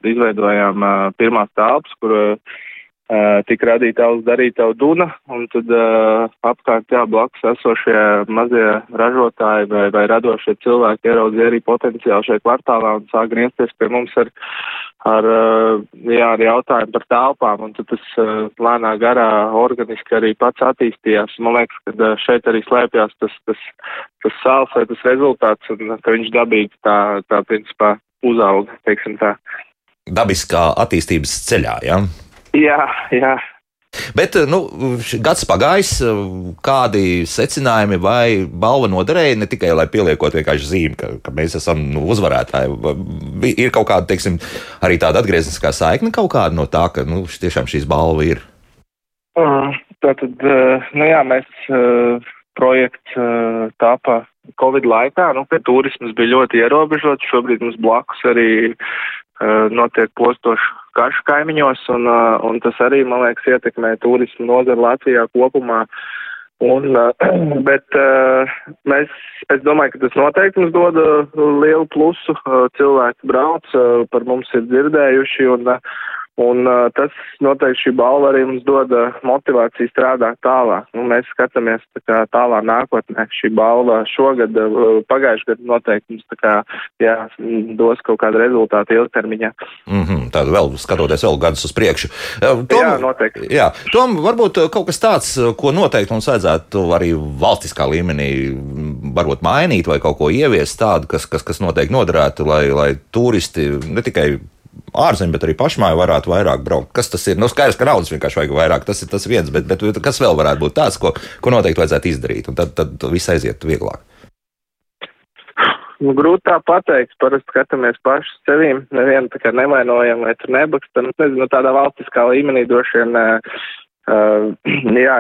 izveidojām pirmās telpas, kur tika radīta augs darītavu duna, un tad uh, apkārt jā, blakus esošie mazie ražotāji vai, vai radošie cilvēki ieraudzīja arī potenciālu šajā kvartālā un sāk griezties pie mums ar, ar, uh, jā, ar jautājumu par telpām, un tad tas uh, lēnā garā organiski arī pats attīstījās. Man liekas, ka uh, šeit arī slēpjas tas, tas, tas sāls vai tas rezultāts, un ka viņš dabīgi tā, tā principā uzauga, teiksim tā. Dabiskā attīstības ceļā, jā? Ja? Jā, jā. Bet nu, gads pagājis, kādi secinājumi vai balva noderēja ne tikai lai pieliekot vienkārši zīmi, ka, ka mēs esam nu, uzvarētāji. Ir kaut kāda, teiksim, arī tāda atgriezniskā saikne kaut kāda no tā, ka nu, tiešām šīs balva ir. Tātad, nu jā, mēs projekts tapa Covid laikā, nu, kad turisms bija ļoti ierobežots, šobrīd mums blakus arī notiek postošs karš kaimiņos, un, un tas arī, man liekas, ietekmē turismu nozaru Latvijā kopumā. Un, bet mēs, es domāju, ka tas noteikti mums dod lielu plusu. Cilvēki brauc, par mums ir dzirdējuši, un, Un uh, tas noteikti šī balva arī mums dod uh, motivāciju strādāt tālāk. Nu, mēs skatāmies tā kā tālāk nākotnē. Šī balva šogad, uh, pagājušajā gadā noteikti mums tā kā, jā, dos kaut kādu rezultātu ilgtermiņā. Mm -hmm, Tādu vēl skatoties vēl gadus uz priekšu. Tom, jā, noteikti. Jā, Tom, varbūt kaut kas tāds, ko noteikti mums vajadzētu arī valstiskā līmenī varbūt mainīt vai kaut ko ieviest tādu, kas, kas, kas noteikti noderētu, lai, lai turisti ne tikai ārzemē, bet arī pašmāju varētu vairāk braukt. Kas tas ir? Nu, skaidrs, ka naudas vienkārši vajag vairāk. Tas ir tas viens, bet, bet kas vēl varētu būt tāds, ko, ko noteikti vajadzētu izdarīt, un tad, tad viss aiziet vieglāk. Nu, grūti tā pateikt, parasti skatāmies paši sevīm, nevienu tā kā nevainojam vai tur nebakstam. Nezinu, tādā valstiskā līmenī droši vien uh, jā,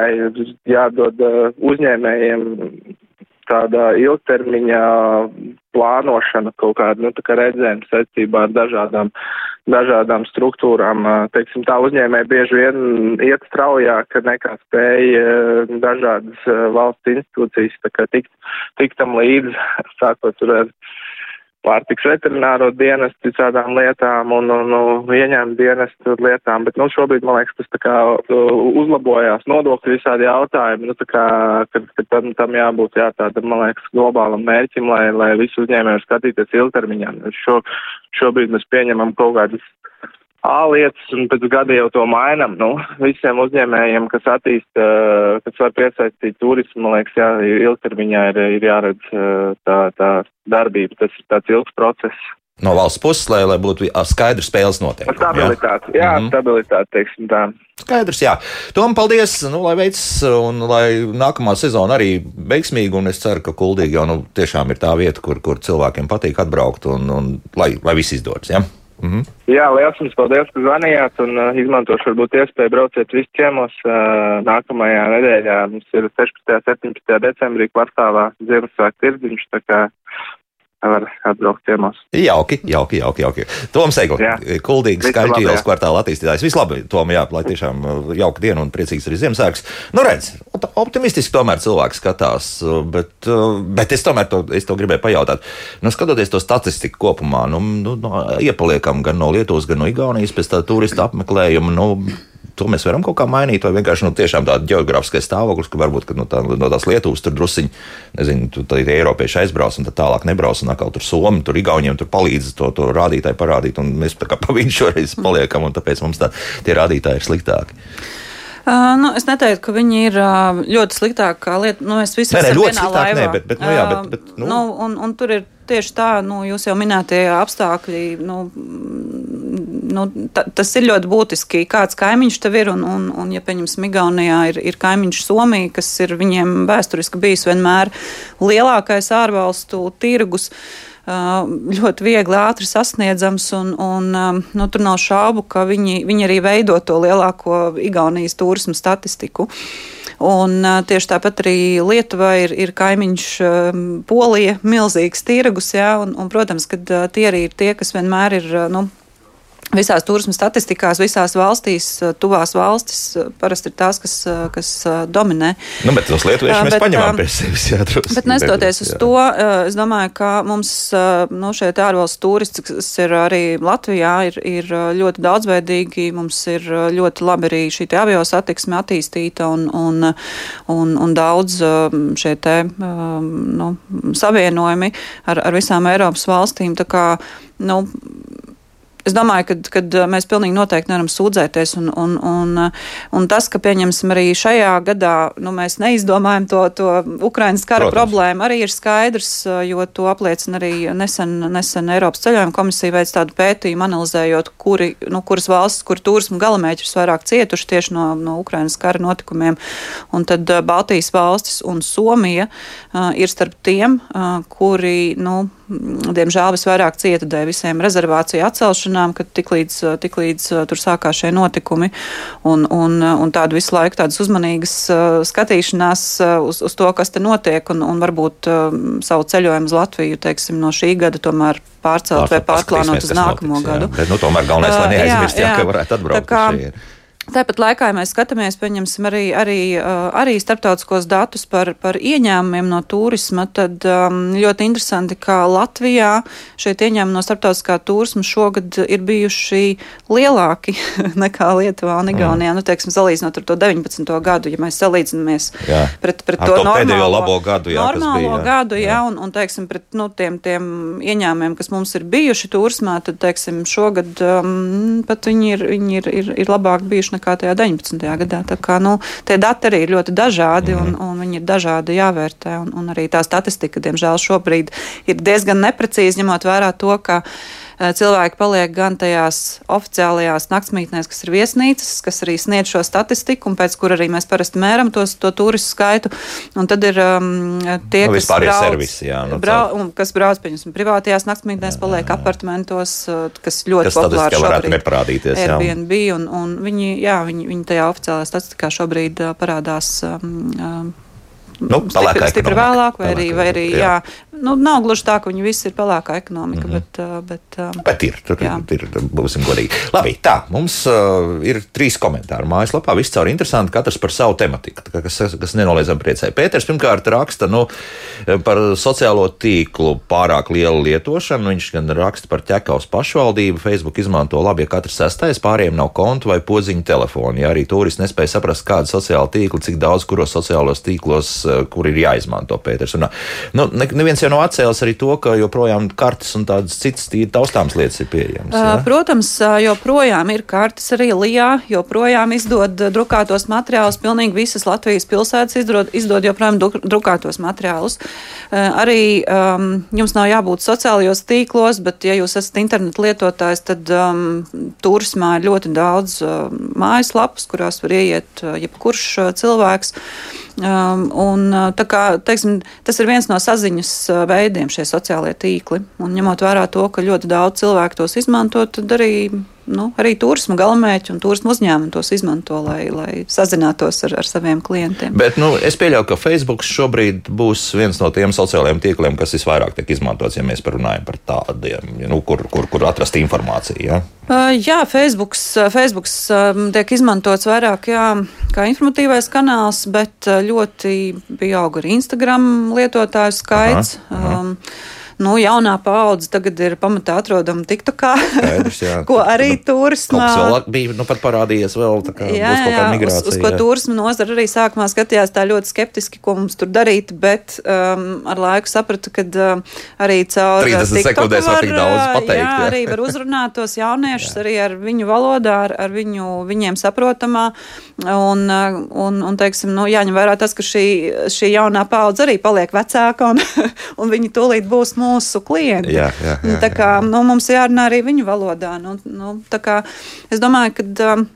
jādod uzņēmējiem tāda ilgtermiņa plānošana, kaut kāda, nu, tā kā redzējuma saistībā ar dažādām, dažādām struktūrām. Teiksim, tā uzņēmē bieži vien iet straujāk nekā spēja dažādas valsts institūcijas, tā kā tikt, tikt tam līdzi, sākot tur ar pārtiks veterināro dienestu visādām lietām un, un, un ieņēmu dienestu lietām, bet, nu, šobrīd, man liekas, tas tā kā uzlabojās nodokļu visādi jautājumi, nu, tā kā, kad, kad tam, tam jābūt, jā, tādam, man liekas, globālam mērķim, lai, lai visu uzņēmēju skatīties ilgtermiņā. Šo, šobrīd mēs pieņemam kaut kādas A lietas, un pēc gada jau to mainam. Nu, visiem uzņēmējiem, kas attīst, kas var piesaistīt turismu, man liekas, jā, ilgtermiņā ir, ir jāredz tā, tā darbība. Tas ir tāds ilgs process. No valsts puses, lai, lai būtu skaidrs spēles noteikumi. Stabilitāte, jā, jā mm -hmm. stabilitāte, teiksim tā. Skaidrs, jā. Tom, paldies, nu, lai veids, un lai nākamā sezona arī veiksmīga, un es ceru, ka Kuldīgi jau nu, tiešām ir tā vieta, kur, kur cilvēkiem patīk atbraukt, un, un lai, lai viss izdodas. Ja? Mm -hmm. Jā, liels jums paldies, ka zvanījāt un uh, izmantošu varbūt iespēju brauciet visi ciemos. Uh, nākamajā nedēļā mums ir 16. un 17. decembrī kvartālā Ziemassvētku tirdziņš, tā kā var atbraukt ciemos. Jauki, jauki, jauki. jauki. Toms Egli, kuldīgs, skaļķi ielas kvartāla attīstītājs. Vislabāk, Tom, jā, lai tiešām uh, jauka diena un priecīgs arī Ziemassvētks. Nu, redz, optimistiski tomēr cilvēks skatās, uh, bet, uh, bet es tomēr to, es to gribēju pajautāt. Nu, skatoties to statistiku kopumā, nu, nu, nu, iepaliekam gan no Lietuvas, gan no Igaunijas pēc tā turista apmeklējuma. Nu, to mēs varam kaut kā mainīt, vai vienkārši nu, tāda geogrāfiskais stāvoklis, ka varbūt ka, nu, tā, no tās Lietuvas tur drusciņi, nezinu, tu, tā ir Eiropieši aizbrauc un tā tālāk nebrauc, un atkal tur Somi, tur Igauniem tur palīdz to, to rādītāju parādīt, un mēs tā kā pa viņu šoreiz paliekam, un tāpēc mums tā, tie rādītāji ir sliktāki. Uh, nu, es neteiktu, ka viņi ir uh, ļoti sliktāki kā lieta. Nu, mēs visi esam vienā sliktāk. Nē, bet, bet, nu, jā, bet, bet, nu. Nu, un, un tur ir tieši tā, nu, jūs jau minētie apstākļi, nu, nu, ta, tas ir ļoti būtiski, kāds kaimiņš tev ir. Un, un, un ja, pieņemsim, Igaunijā ir, ir kaimiņš Somija, kas ir viņiem vēsturiski bijis vienmēr lielākais ārvalstu tirgus ļoti viegli, ātri sasniedzams, un, un nu, tur nav šaubu, ka viņi, viņi arī veido to lielāko Igaunijas turismu statistiku. Un, tieši tāpat arī Lietuvā ir, ir kaimiņš Polija, milzīgs tirgus, jā, un, un, protams, ka tie arī ir tie, kas vienmēr ir nu, Visās turisma statistikās, visās valstīs, tuvās valstis parasti ir tās, kas, kas dominē. Nu, bet tos lietuviešus mēs paņemam pie sevis. Jā, drusku, bet nestoties uz jā. to, es domāju, ka mums nu, šeit ārvalstu turisti, kas ir arī Latvijā, ir, ir ļoti daudzveidīgi. Mums ir ļoti labi arī šī avio satiksme attīstīta un, un, un, un daudz šie te nu, savienojumi ar, ar visām Eiropas valstīm. Tā kā, nu, Es domāju, ka, ka uh, mēs pilnīgi noteikti nevaram sūdzēties. Un, un, un, uh, un tas, ka pieņemsim arī šajā gadā, nu, mēs neizdomājam to, to Ukrainas kara Protams. problēmu, arī ir skaidrs, uh, jo to apliecina arī nesen, nesen Eiropas ceļojuma komisija veids tādu pētījumu, analizējot, kuri, nu, kuras valstis, kur turismu galamērķis vairāk cietuši tieši no, no Ukrainas kara notikumiem. Un tad Baltijas valstis un Somija uh, ir starp tiem, uh, kuri, nu, diemžēl visvairāk cieta dēļ visiem rezervāciju atcelšanām, kad tiklīdz, tiklīdz tur sākās šie notikumi un, un, un tādu visu laiku tādas uzmanīgas skatīšanās uz, uz to, kas te notiek un, un varbūt savu ceļojumu uz Latviju, teiksim, no šī gada tomēr pārcelt Pār, vai pārplānot uz nākamo notiks, gadu. Jā. Bet, nu, tomēr galvenais, lai neaizmirst, jā, jā, jā, ka varētu atbraukt. Tā kā, Tāpat laikā, ja mēs skatāmies, pieņemsim arī, arī, arī starptautiskos datus par, par ieņēmumiem no turisma, tad um, ļoti interesanti, ka Latvijā šeit ieņēmumi no starptautiskā turisma šogad ir bijuši lielāki nekā Lietuvā un Igaunijā. Mm. Nu, teiksim, salīdzinot ar to 19. gadu, ja mēs salīdzinamies jā. pret, pret ar to, to normālo labo gadu, jā, normālo bija, jā. gadu, jā, jā. Un, un, teiksim, pret nu, tiem, tiem ieņēmumiem, kas mums ir bijuši turismā, tad, teiksim, šogad um, pat viņi ir, viņi ir, ir, ir labāk bijuši tieši nekā tajā 19. gadā. Tā kā, nu, tie dati arī ir ļoti dažādi un, mhm. un viņi ir dažādi jāvērtē. Un, un arī tā statistika, diemžēl, šobrīd ir diezgan neprecīza, ņemot vērā to, ka Eh, cilvēki paliek gan tajās oficiālajās naktsmītnēs, kas ir viesnīcas, kas arī sniedz šo statistiku, un pēc kur arī mēs parasti mēram tos, to turistu skaitu. Un tad ir um, tie, nu, kas brauc, servisi, jā, nu, brau, un, kas brauc, pieņemsim, privātajās naktsmītnēs, paliek jā, jā. apartamentos, eh, kas ļoti kas populāri šobrīd neparādīties. Airbnb, un, un viņi, jā, viņi, viņi tajā oficiālajā statistikā šobrīd uh, parādās. Um, um, nu, stipri, stipri vēlāk, vai arī, vai arī jā. Jā, nu, nav gluži tā, ka viņi visi ir pelēkā ekonomika, mm -hmm. bet, uh, bet, um, bet ir, tur jā. ir, būsim godīgi. Labi, tā, mums uh, ir trīs komentāri mājaslapā, viss caur interesanti, katrs par savu tematiku, kas, kas nenoliedzami priecēja. Pēters pirmkārt raksta nu, par sociālo tīklu pārāk lielu lietošanu, viņš gan raksta par ķekavas pašvaldību, Facebook izmanto labi, ja katrs sestais pāriem nav kontu vai podziņu telefonu, ja arī turisti nespēja saprast, kāda sociāla tīkla, cik daudz kuros sociālos tīklos Eh, kur ir jāizmanto Pēters. Un, nu, neviens jau nav atcēlis arī to, ka joprojām kartes un tādas citas tīri taustāmas lietas ir pieejamas. Ja? Protams, joprojām ir kartes arī Lijā, joprojām izdod drukātos materiālus. Pilnīgi visas Latvijas pilsētas izdod, izdod joprojām drukātos materiālus. Arī um, jums nav jābūt sociālajos tīklos, bet, ja jūs esat internetu lietotājs, tad um, turismā ir ļoti daudz uh, mājaslapas, kurās var ieiet jebkurš cilvēks. Um, un, uh, kā, teiksim, tas ir viens no saziņas uh, veidiem, šie sociālie tīkli. Un, ņemot vērā to, ka ļoti daudz cilvēku tos izmanto, tad arī nu, arī turismu galamērķi un turismu uzņēmumi tos izmanto, lai, lai sazinātos ar, ar saviem klientiem. Bet nu, es pieļauju, ka Facebook šobrīd būs viens no tiem sociālajiem tīkliem, kas visvairāk tiek izmantots, ja mēs runājam par tādiem, nu, kur, kur, kur atrast informāciju. Ja? Uh, jā, Facebooks, Facebooks tiek izmantots vairāk jā, kā informatīvais kanāls, bet ļoti pieaug arī Instagram lietotāju skaits. Aha, aha. Um, nu, jaunā paudze tagad ir pamatā atrodama TikTokā, Skaidrs, ko arī turismā. Tas bija nu, parādījies vēl tā kā jā, jā, migrācija. Uz, uz ko turisma nozara arī sākumā skatījās tā ļoti skeptiski, ko mums tur darīt, bet um, ar laiku sapratu, ka um, arī caur 30 uh, sekundēs var tik daudz pateikt. Jā, jā. arī var uzrunāt tos jauniešus arī ar viņu valodā, ar, ar viņu, viņiem saprotamā. Un, uh, un, un teiksim, nu, jāņem vērā tas, ka šī, šī jaunā paudze arī paliek vecāka un, un viņi tūlīt būs mūsu klienti. Jā, jā, jā, tā kā nu, mums jārunā arī viņu valodā. Nu, nu, kā es domāju, ka. Um,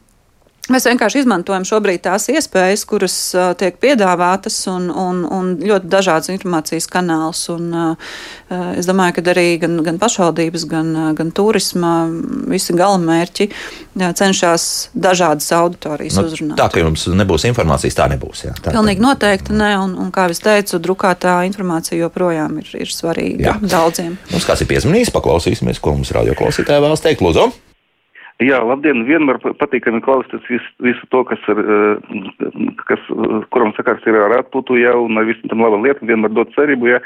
Mēs vienkārši izmantojam šobrīd tās iespējas, kuras uh, tiek piedāvātas, un, un, un ļoti dažādas informācijas kanāls. Un, uh, es domāju, ka arī gan, gan pašvaldības, gan, gan turisma visi galamērķi jā, cenšas dažādas auditorijas nu, uzrunāt. Tā, ka jums nebūs informācijas, tā nebūs. Jā, tā, Pilnīgi tā. noteikti ne, un, un kā es teicu, drukātā informācija joprojām ir, ir svarīga jā. daudziem. Mums kāds ir piezvanījis, paklausīsimies, ko mums radio klausītāji vēlas teikt. Lūdzu! Jā, labdien! Vienmēr patīkami klausīties visu, visu to, kas ir, eh, kas, kuram sakars ir ar atpūtu, jā, un ar visam tam labam lietam, vienmēr dot cerību, jā.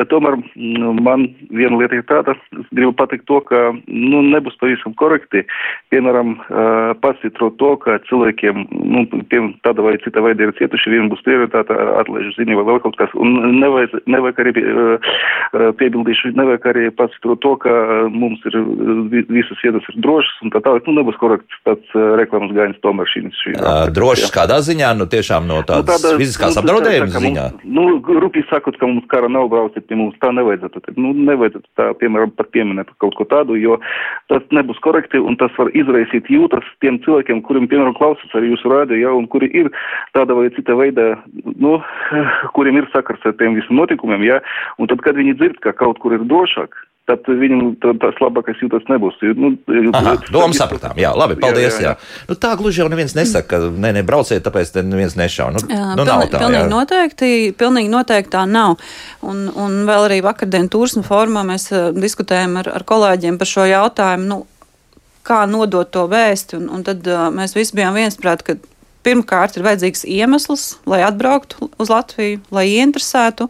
Bet tomēr mm, man viena lieta ir tāda, es gribu pateikt to, ka, nu, nebūs pavisam korekti, piemēram, eh, pasvitrot to, ka cilvēkiem, nu, tiem tāda vai cita veida ir cietuši, vien būs prioritāte atlaižu ziņa vai vēl kaut kas, un nevajag, nevajag arī eh, piebildīšu, nevajag arī pasvitrot to, ka mums ir visas vietas ir drošas un tā tālāk nu, nebūs korekts tāds uh, reklāmas gainis tomēr šī. šī drošs kādā ziņā, nu tiešām no tādas nu, tāda, fiziskās nu, apdraudējuma tā, ziņā? Mums, nu, rupi sakot, ka mums kara nav brauciet pie mums, tā nevajadzētu. Nu, nevajadzētu tā, piemēram, pat pieminēt kaut ko tādu, jo tas nebūs korekti un tas var izraisīt jūtas tiem cilvēkiem, kuriem, piemēram, klausās arī jūsu rādio, ja, un kuri ir tāda vai cita veida, nu, kuriem ir sakars ar tiem visiem notikumiem, ja, un tad, kad viņi dzird, ka kaut kur ir drošāk, tad viņam tas labākais jūtas nebūs. Nu, Aha, domu sapratām. Jā, labi, paldies. Jā, jā. Jā. Nu, tā gluži jau neviens nesaka, ka ne, ne, brauciet, tāpēc te neviens nešauj. Nu, jā, nu, pilnīgi, tā, pilnīgi, noteikti, pilnīgi noteikti tā nav. Un, un vēl arī vakardien turismu formā mēs uh, diskutējam ar, ar kolēģiem par šo jautājumu. Nu, kā nodot to vēsti, un, un tad uh, mēs visi bijām viensprāt, ka pirmkārt ir vajadzīgs iemesls, lai atbrauktu uz Latviju, lai ieinteresētu.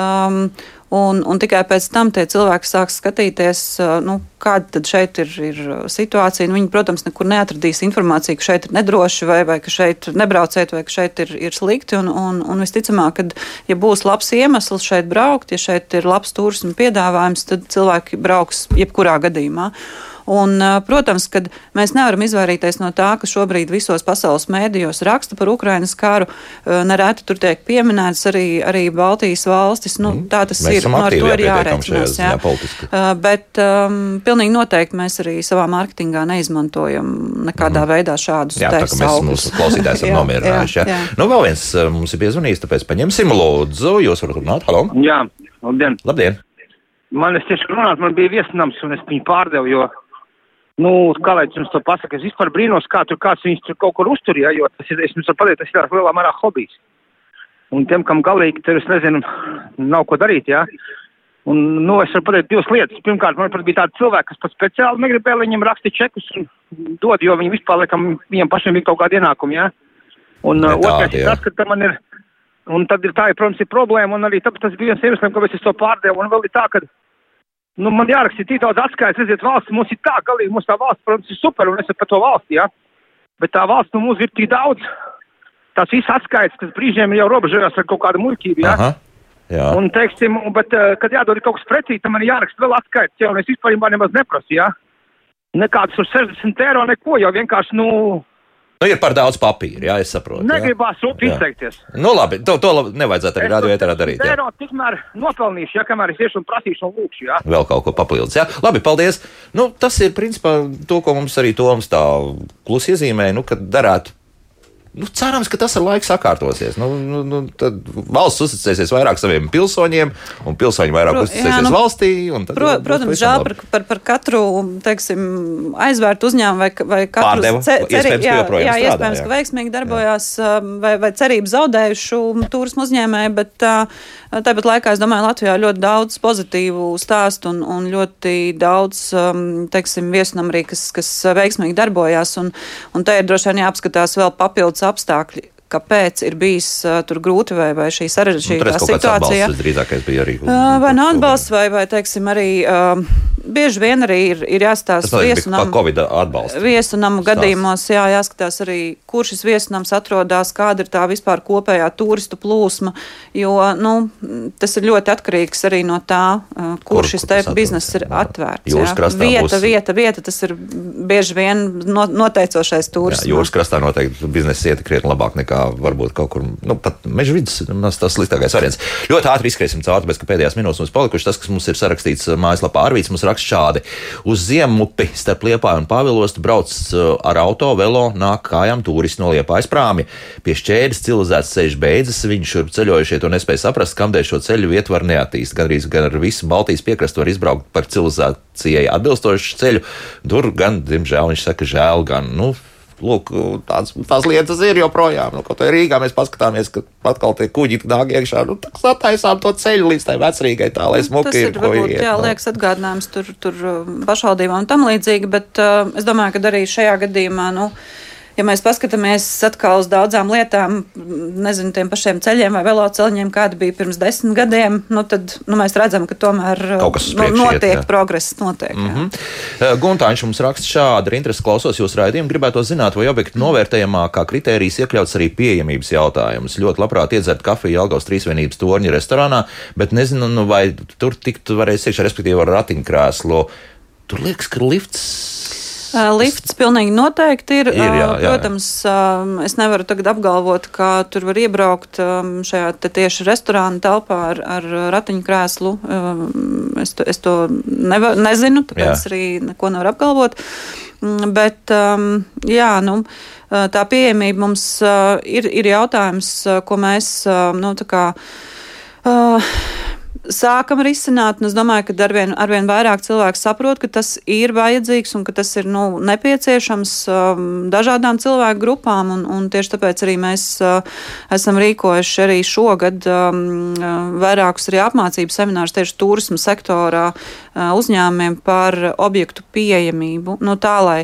Um, Un, un tikai pēc tam tie cilvēki sāks skatīties, nu, kāda tad šeit ir, ir situācija. Nu, viņi, protams, nekur neatradīs informāciju, ka šeit ir nedroši, vai, vai ka šeit nebrauciet, vai ka šeit ir, ir slikti. Un, un, un visticamāk, ka, ja būs labs iemesls šeit braukt, ja šeit ir labs turisma piedāvājums, tad cilvēki brauks jebkurā gadījumā. Un, protams, ka mēs nevaram izvairīties no tā, ka šobrīd visos pasaules mēdījos raksta par Ukrainas karu. Nereti tur tiek pieminēts arī, arī Baltijas valstis. Nu, mm. Tā tas mēs ir. No ar to ir jārēķinās. Jā. Jā, bet um, pilnīgi noteikti mēs arī savā mārketingā neizmantojam nekādā mm. veidā šādus jā, tā, mēs mūsu klausītājs esam nomierinājuši. Jā. Jā. Nu, vēl viens mums ir piezvanījis, tāpēc paņemsim lūdzu. Jūs varat runāt? Halo! Jā, labdien! Labdien! Man es tieši runāt, man bija viesnams un es viņu pārdevu, jo Nu, kā lai jums to pasaka, es vispār brīnos, kā tur kāds viņus tur kaut kur uzturīja, jo tas ir, es jums varu pateikt, tas ir lielā mērā hobijs. Un tiem, kam galīgi tur, es nezinu, nav ko darīt, jā. Un, nu, es varu pateikt divas lietas. Pirmkārt, man pat bija tādi cilvēki, kas pat speciāli negribēja, lai viņiem raksta čekus un dod, jo viņi vispār, laikam, viņiem pašiem bija kaut kādi ienākumi, jā. Un uh, otrais ir tas, ka man ir, un tad ir tā, ir, protams, ir problēma, un arī tāpēc tas bija viens iemesliem, kāpēc es to pārdevu, un vēl ir tā, ka nu, man jāraksta tik daudz atskaites, redziet, valsts mums ir tā, galīgi mums tā valsts, protams, ir super, un es par to valsti, jā. Ja? Bet tā valsts nu mums ir tik daudz, tās visas atskaites, kas brīžiem jau robežojas ar kaut kādu muļķību, jā. Ja? Jā. Un, teiksim, bet, eh, kad jādod kaut kas pretī, tam man jāraksta vēl atskaites, jā, un es vispār nemaz neprasu, jā. Ja? Nekāds uz 60 eiro, neko, jau vienkārši, nu, Nu, ir par daudz papīra, jā, es saprotu. Negribās izteikties. Nu, labi, to, to nevajadzētu arī ēterā darīt. Jā, tikmēr nopelnīšu, ja kamēr es iešu un prasīšu un lūkšu, jā. Vēl kaut ko papildus, jā. Labi, paldies. Nu, tas ir principā to, ko mums arī Toms tā klusi iezīmē, nu, kad darētu Nu, cerams, ka tas ar laiku sakārtosies. Nu, nu, nu, tad valsts uzticēsies vairāk saviem pilsoņiem, un pilsoņi vairāk Pro, uzticēsies jā, nu, valstī. Pro, protams, žēl par, par, par katru teiksim, aizvērtu uzņēmumu vai, vai katru Pārdeva, ce, ceri, jā, jā, strādā, iespējams, jā. ka veiksmīgi darbojās jā. Um, vai, vai cerību zaudējušu turismu uzņēmēju, bet uh, tāpat laikā es domāju, Latvijā ļoti daudz pozitīvu stāstu un, un ļoti daudz um, teiksim, viesnamrī, kas, kas veiksmīgi darbojās. Un, un te ir droši vien jāapskatās vēl papildus apstākļi, kāpēc ir bijis uh, tur grūti vai, vai šī sarežģītā nu, situācija. Drīzākais bija arī. Uh, vai nu atbalsts, vai, vai teiksim, arī uh, bieži vien arī ir, ir jāstāsta Tas noteikti viesu bija pa namu. Covid atbalstu. Viesu namu Stāsts. gadījumos jā, jāskatās arī, kur šis viesunams atrodas, kāda ir tā vispār kopējā turistu plūsma, jo nu, tas ir ļoti atkarīgs arī no tā, uh, kur, Kur- šis kur te tas bizness ir atvērts. Jūras krastā Vieta, būs- vieta, vieta, tas ir bieži vien no, noteicošais turisms. jūras krastā noteikti biznesa iet krietni labāk nekā varbūt kaut kur, nu, pat meža vidus. Tas sliktākais variants. Ļoti ātri izskriesim cauri, tāpēc, ka pēdējās minūtes mums palikušas. Tas, kas mums ir sarakstīts uh, mājaslapā, Arvīts mums raksta šādi. Uz ziemupi starp Liepāju un Pavilostu brauc uh, ar auto, velo, nāk kājām turisti no Liepājas prāmi. Pie šķēdes civilizēts ceļš beidzas, viņi šurp ceļojušie to nespēja saprast, kamdēļ šo ceļu vietu var neattīstīt. Gan arī gan ar visu Baltijas piekrastu var izbraukt par civilizācijai atbilstošu ceļu. Tur gan, diemžēl, viņš saka, žēl gan. Nu, Lūk, tāds, tās lietas ir joprojām. Nu, kaut kā Rīgā mēs paskatāmies, ka atkal tie kuģi nāk iekšā. Nu, tā sataisām to ceļu līdz tai vecrīgai, tā lai smuki Tas ir ko varbūt, iet, jā, nu. liekas atgādinājums tur, tur uh, pašvaldībām un tam līdzīgi, bet uh, es domāju, ka arī šajā gadījumā, nu, ja mēs paskatāmies atkal uz daudzām lietām, nezinu, tiem pašiem ceļiem vai veloceļiem, kādi bija pirms desmit gadiem, nu, tad nu, mēs redzam, ka tomēr uh, nu, iet, notiek jā. progress. Notiek, mm -hmm. Guntāņš mums raksta šādi, ar interesi klausos jūsu raidījumu, gribētu zināt, vai objektu novērtējumā kā kritērijs iekļauts arī pieejamības jautājums. Ļoti labprāt iedzert kafiju Jelgavas trīsvienības torņa restorānā, bet nezinu, nu, vai tur tiktu varēs iekšā, respektīvi ar ratiņkrēslu. Tur liekas, ka lifts. Uh, Lifts pilnīgi noteikti ir. Ir, jā, uh, jā, jā. Protams, um, es nevaru tagad apgalvot, ka tur var iebraukt um, šajā tieši restorāna telpā ar, ar ratiņkrēslu. Um, Es to, es to neva, nezinu, tāpēc Jā. arī neko nevaru apgalvot. Mm, Bet, jā, nu, uh, tā pieejamība mums ir, ir jautājums, ko mēs, nu, tā kā. Uh, sākam risināt, es domāju, ka arvien, arvien vairāk cilvēku saprot, ka tas ir vajadzīgs un ka tas ir nu, nepieciešams um, dažādām cilvēku grupām, un, un tieši tāpēc arī mēs uh, esam rīkojuši arī šogad um, vairākus arī apmācības seminārus tieši turismu sektorā uh, uzņēmumiem par objektu pieejamību, nu tā, lai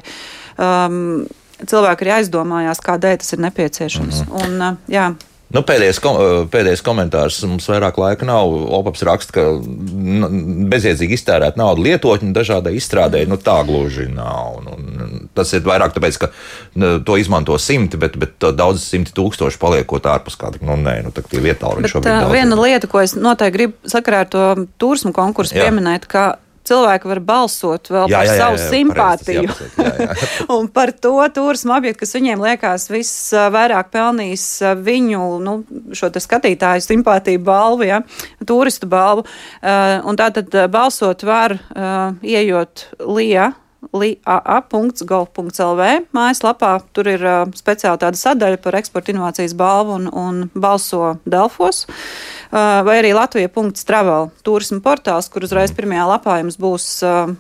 um, cilvēki arī aizdomājās, kādēļ tas ir nepieciešams. Mm -hmm. un, uh, jā, Nu, pēdējais, kom, pēdējais komentārs mums vairāk laika nav. Opaps raksta, ka bezjēdzīgi iztērēt naudu lietotņu dažādai izstrādē, nu tā gluži nav. Nu, tas ir vairāk tāpēc, ka to izmanto simti, bet, bet daudz simti tūkstoši paliekot ārpus kāda. Nu, nē, nu, tā tie vietāli Bet šobrīd uh, daudz. viena lieta, ko es noteikti gribu sakarā ar to turismu konkursu Jā. pieminēt, ka cilvēki var balsot vēl Jā, par jā, jā, savu jā, simpātiju. pareizi, tas jāpasaka, jā, jā. un par to turismu objektu, kas viņiem liekas visvairāk pelnījis viņu nu, šo skatītāju simpātiju balvu, ja, turistu balvu. Uh, un tātad balsot var uh, ieejot LIA. LIAA.gov.lv mājaslapā tur ir uh, speciāli tāda sadaļa par eksporta inovācijas balvu un, un balso Delfos. Uh, vai arī Latvija.travel turismu portāls, kur uzreiz pirmajā lapā jums būs uh,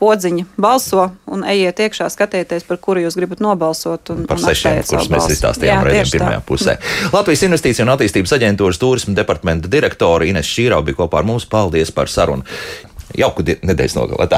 podziņa balso un ejiet iekšā, skatieties, par kuru jūs gribat nobalsot. Un, Par un sešiem, kurus mēs izstāstījām Jā, redzējām tieši tā. pirmajā pusē. Latvijas Investīcija un attīstības aģentūras turisma departamenta direktore Ines Šīrau bija kopā ar mums. Paldies par sarunu. Jauku nedēļas nogalē.